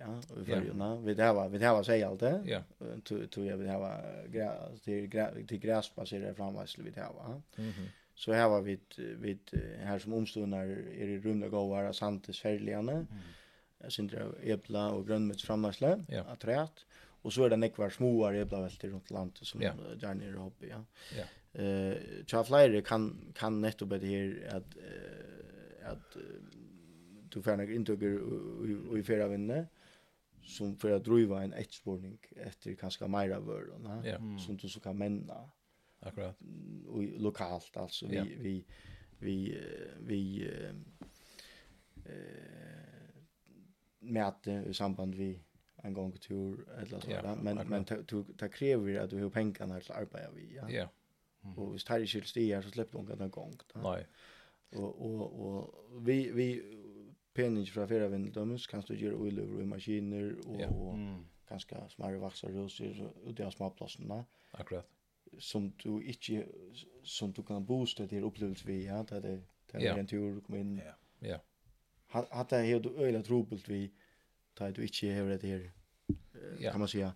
ja och för ju när vi det var vi det var säga allt det ja to to jag vi det gräs till gräs till gräsbaserad framläsning vi det va mhm så här var vi vi här som omstunar är det runda gåvar santes färligane mm. syndra äppla och grönmets framläsning ja. att träat Och så är det nekvar småar äppla välter runt landet som ja. gärna är hobby, ja. Ja. Eh, yeah. uh, kan kan nettopp det här att uh, att uh, du får några intrycker och i flera vinner som för att driva en etspårning efter kanske mera värden och yeah. som du så kan männa akkurat och lokalt alltså vi yeah. vi vi vi eh mäter i samband vi en gång tur eller så yeah, men men det kräver att du har pengarna till arbeta vi ja. Ja. Och visst här i kylstier så släpper hon den gång nej och och och vi vi pening fra fyrra vindeldømmes, kan du gjøre uiløver i maskiner og, ja. mm. og ganske smare vakser røser ut av småplassene. Akkurat. Som du ikke, som du kan booste til opplevelse vi, ja, det er det, det er en tur kom kommer inn. Ja, ja. Hatt det her du øyla trobult vi, da du ikke hever det her, kan man säga.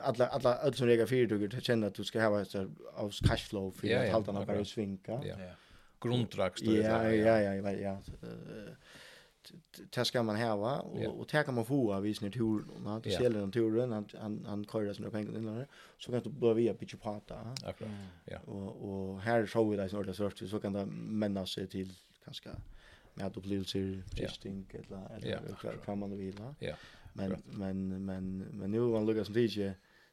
Alla alla öll som regar fyrdugger till känna att du ska ha ett av cashflow för att halta på bara svinka. Ja. Grunddrag står det. Ja, ja, ja, ja det ska man häva och yeah. och det kan man få av visner tur när det säljer den turen han han han kör sina pengar in så kan du börja via pitch prata akkurat ja och och här så vi där så där så så kan det männa sig till kanske med att upplevelser fisting eller eller kan man vilja ja men men men men nu man Lucas som DJ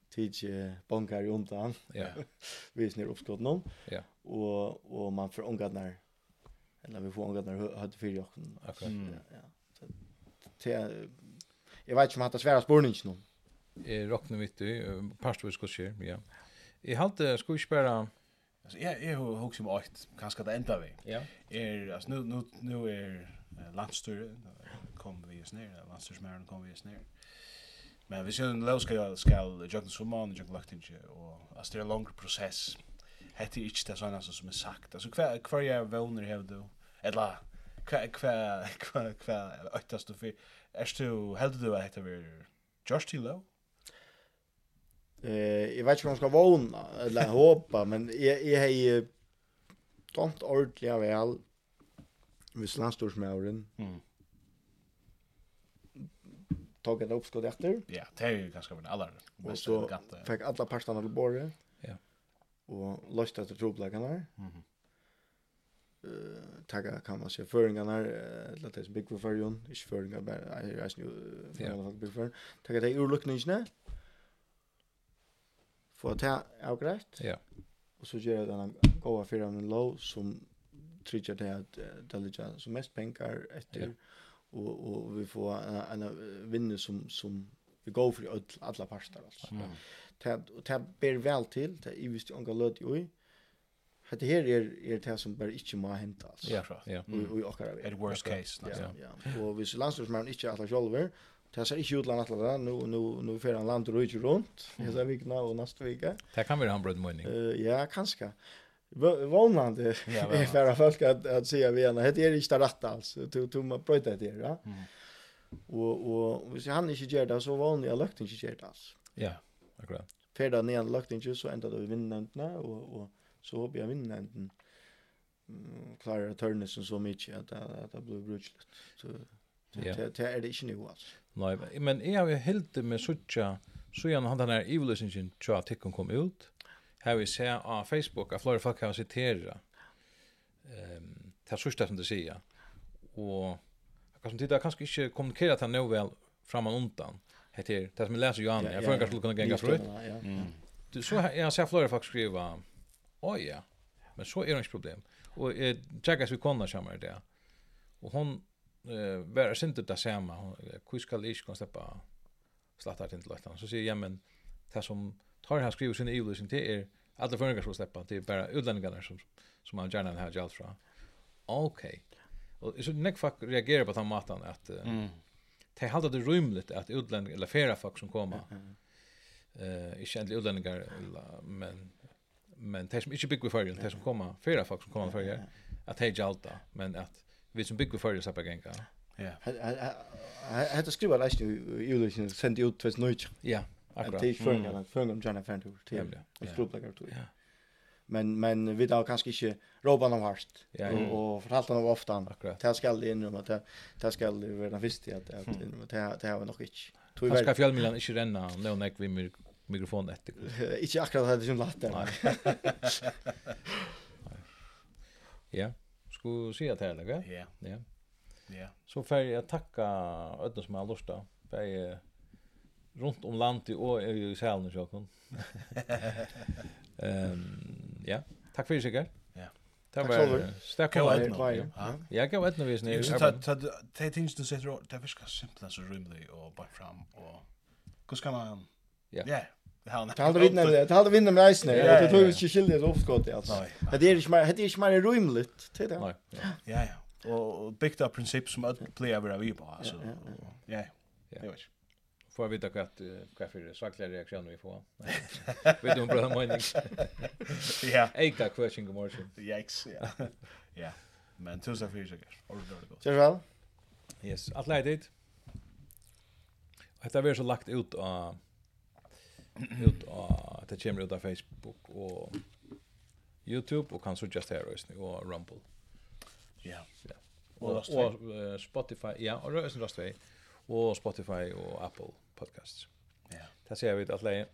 tids bankar i undan. Ja. Vi uppskott någon. Ja. Och och man för ungarna eller vi får en gång hade fyra och Mm. Ja. Så till Jeg vet ikke om att svära spårningen någon. Jeg råkner mitt i parst pastor skal skje, ja. Jag hade ska ju spara Alltså jag jag hooks ju åt kanske det ända vi. Ja. Är alltså nu nu nu är landstyre kom vi oss ner, landstyrsmären kom vi oss ner. Men vi ska lov ska ska jag jobba som man jag lagt inte och alltså det är en lång process hette ikke det sånn som är sagt. Alltså hva, hva jeg våner hev du? Eller hva, hva, hva, hva øktast du for? Er du, heldig du at hette vi Josh T. Lowe? Eh, jag vet inte om jag ska våna eller hoppa, men jag jag har ju tant ordliga väl vid landstorsmären. Mm. Tog ett uppskott efter. Ja, det är ju ganska väl alla. Och så fick alla parterna till bordet og løst etter troblekkene. Mm. Uh, tagga kan man se føringarna eller det som bygg for färjon inte føringar bara jo är ju för bygg for. tagga det urluckningarna få ta avgreit, ja og så gjør jeg den goda fyra min lov som trigger det att det ligger som mest penger etter, ja. og och vi får en, en vinner som som vi går för alla parter altså. mm och det ber väl till det är visst onka löd ju Det här är är det som bara inte må hända alltså. Ja, ja. Och och akkurat. At worst case. Ja. Ja. Och hvis landslagsmannen inte alla själva, Det ser ikke land til det, Nu nu nu fer han land og ikke rundt, jeg ser vikene og neste vike. Det kan være han brød munning. Uh, ja, kanskje. Vånande ja, er for folk at, at sier vi henne, det er ikke det rett altså, du, du må brøyde det her. Ja? Mm. Og, og hvis han ikke gjør det, så vånande jeg løkten ikke gjør det altså. Ja. Akkurat. För där nere lagt inte så ända då vi vinner och och så håper jeg vinner enten klarar så mycket att att det blir brutligt. Så det det er det ikke nu altså. Nej, men jeg har jo helt med suttja, så jag han den här evolutionen tror jag tycker kom ut. Här vi ser på Facebook at flere folk har citerat. Ehm, det sista som det säger. Och jag kan som titta kanske inte kommunicera det nu väl framan undan heter det som jag läser Johan jag får kanske kunna gänga frukt du så jag ser flera folk skriva oj ja men så är det ett problem och jag checkar så vi kommer samma det. och hon eh var synte det samma hur ska jag kunna släppa slatta till lättan så säger jag men det som tar här skriver sin evolution till er alla förningar ska släppa till bara utlänningarna som som man gärna har gällt från okej och så nek fuck reagerar på den maten att uh, mm det har alltid rymligt att utlänningar eller flera folk som kommer. Eh, uh, inte ändliga utlänningar men men de som inte bygger för de som kommer flera folk som kommer för det att hej jalta men att vi som bygger för det så på gänga. Ja. Jag hade skrivit i Ulysses sent ut 2019. Ja, akkurat. Det är förrän förrän Jonathan Fenton till. Det skulle plugga ut. Ja men men vi då kanske inte roban någon harst ja, ja. och, och förhållt honom ofta det ska det in att det det ska det vara den första att det det det har nog inte tror jag ska fjällmilan inte renna om det när vi mikrofon efter inte akkurat det som lätt ja skulle se att det eller ja. Ja. Ja. Så får jag tacka ödna som har lustat på runt om landet och i Sälen så kan. Ehm Ja. Takk för sig. Ja. Det var stack och ett. Ja, gå ett nu visst nu. Det things du sätter det fiskar simpelt så rymligt och bara fram och hur ska man Ja. Ja. Det hade vinna det. Det hade vinna med isen. Jag tror vi skulle skilja det uppskott alltså. Det är inte mer det är inte mer rymligt till det. Nej. Ja ja. Och byggt upp princip som att play över vi bara alltså. Ja. Ja. Det vet jag. Får jag veta kvart vad för svagla reaktioner vi får. Vet du om bröder mening? Ja. Eight question good morning. Yikes, ja. Ja. Men tusen för sig. Ordentligt gott. Gerald? Yes, att lägga dit. Detta blir så lagt ut av ut av det kommer ut av Facebook och YouTube och kanske just här och Rumble. Ja. Ja. Och, och, Spotify, ja, och rösten röstar. Och Spotify och Apple podcast. Ja. Det ser vi att lägga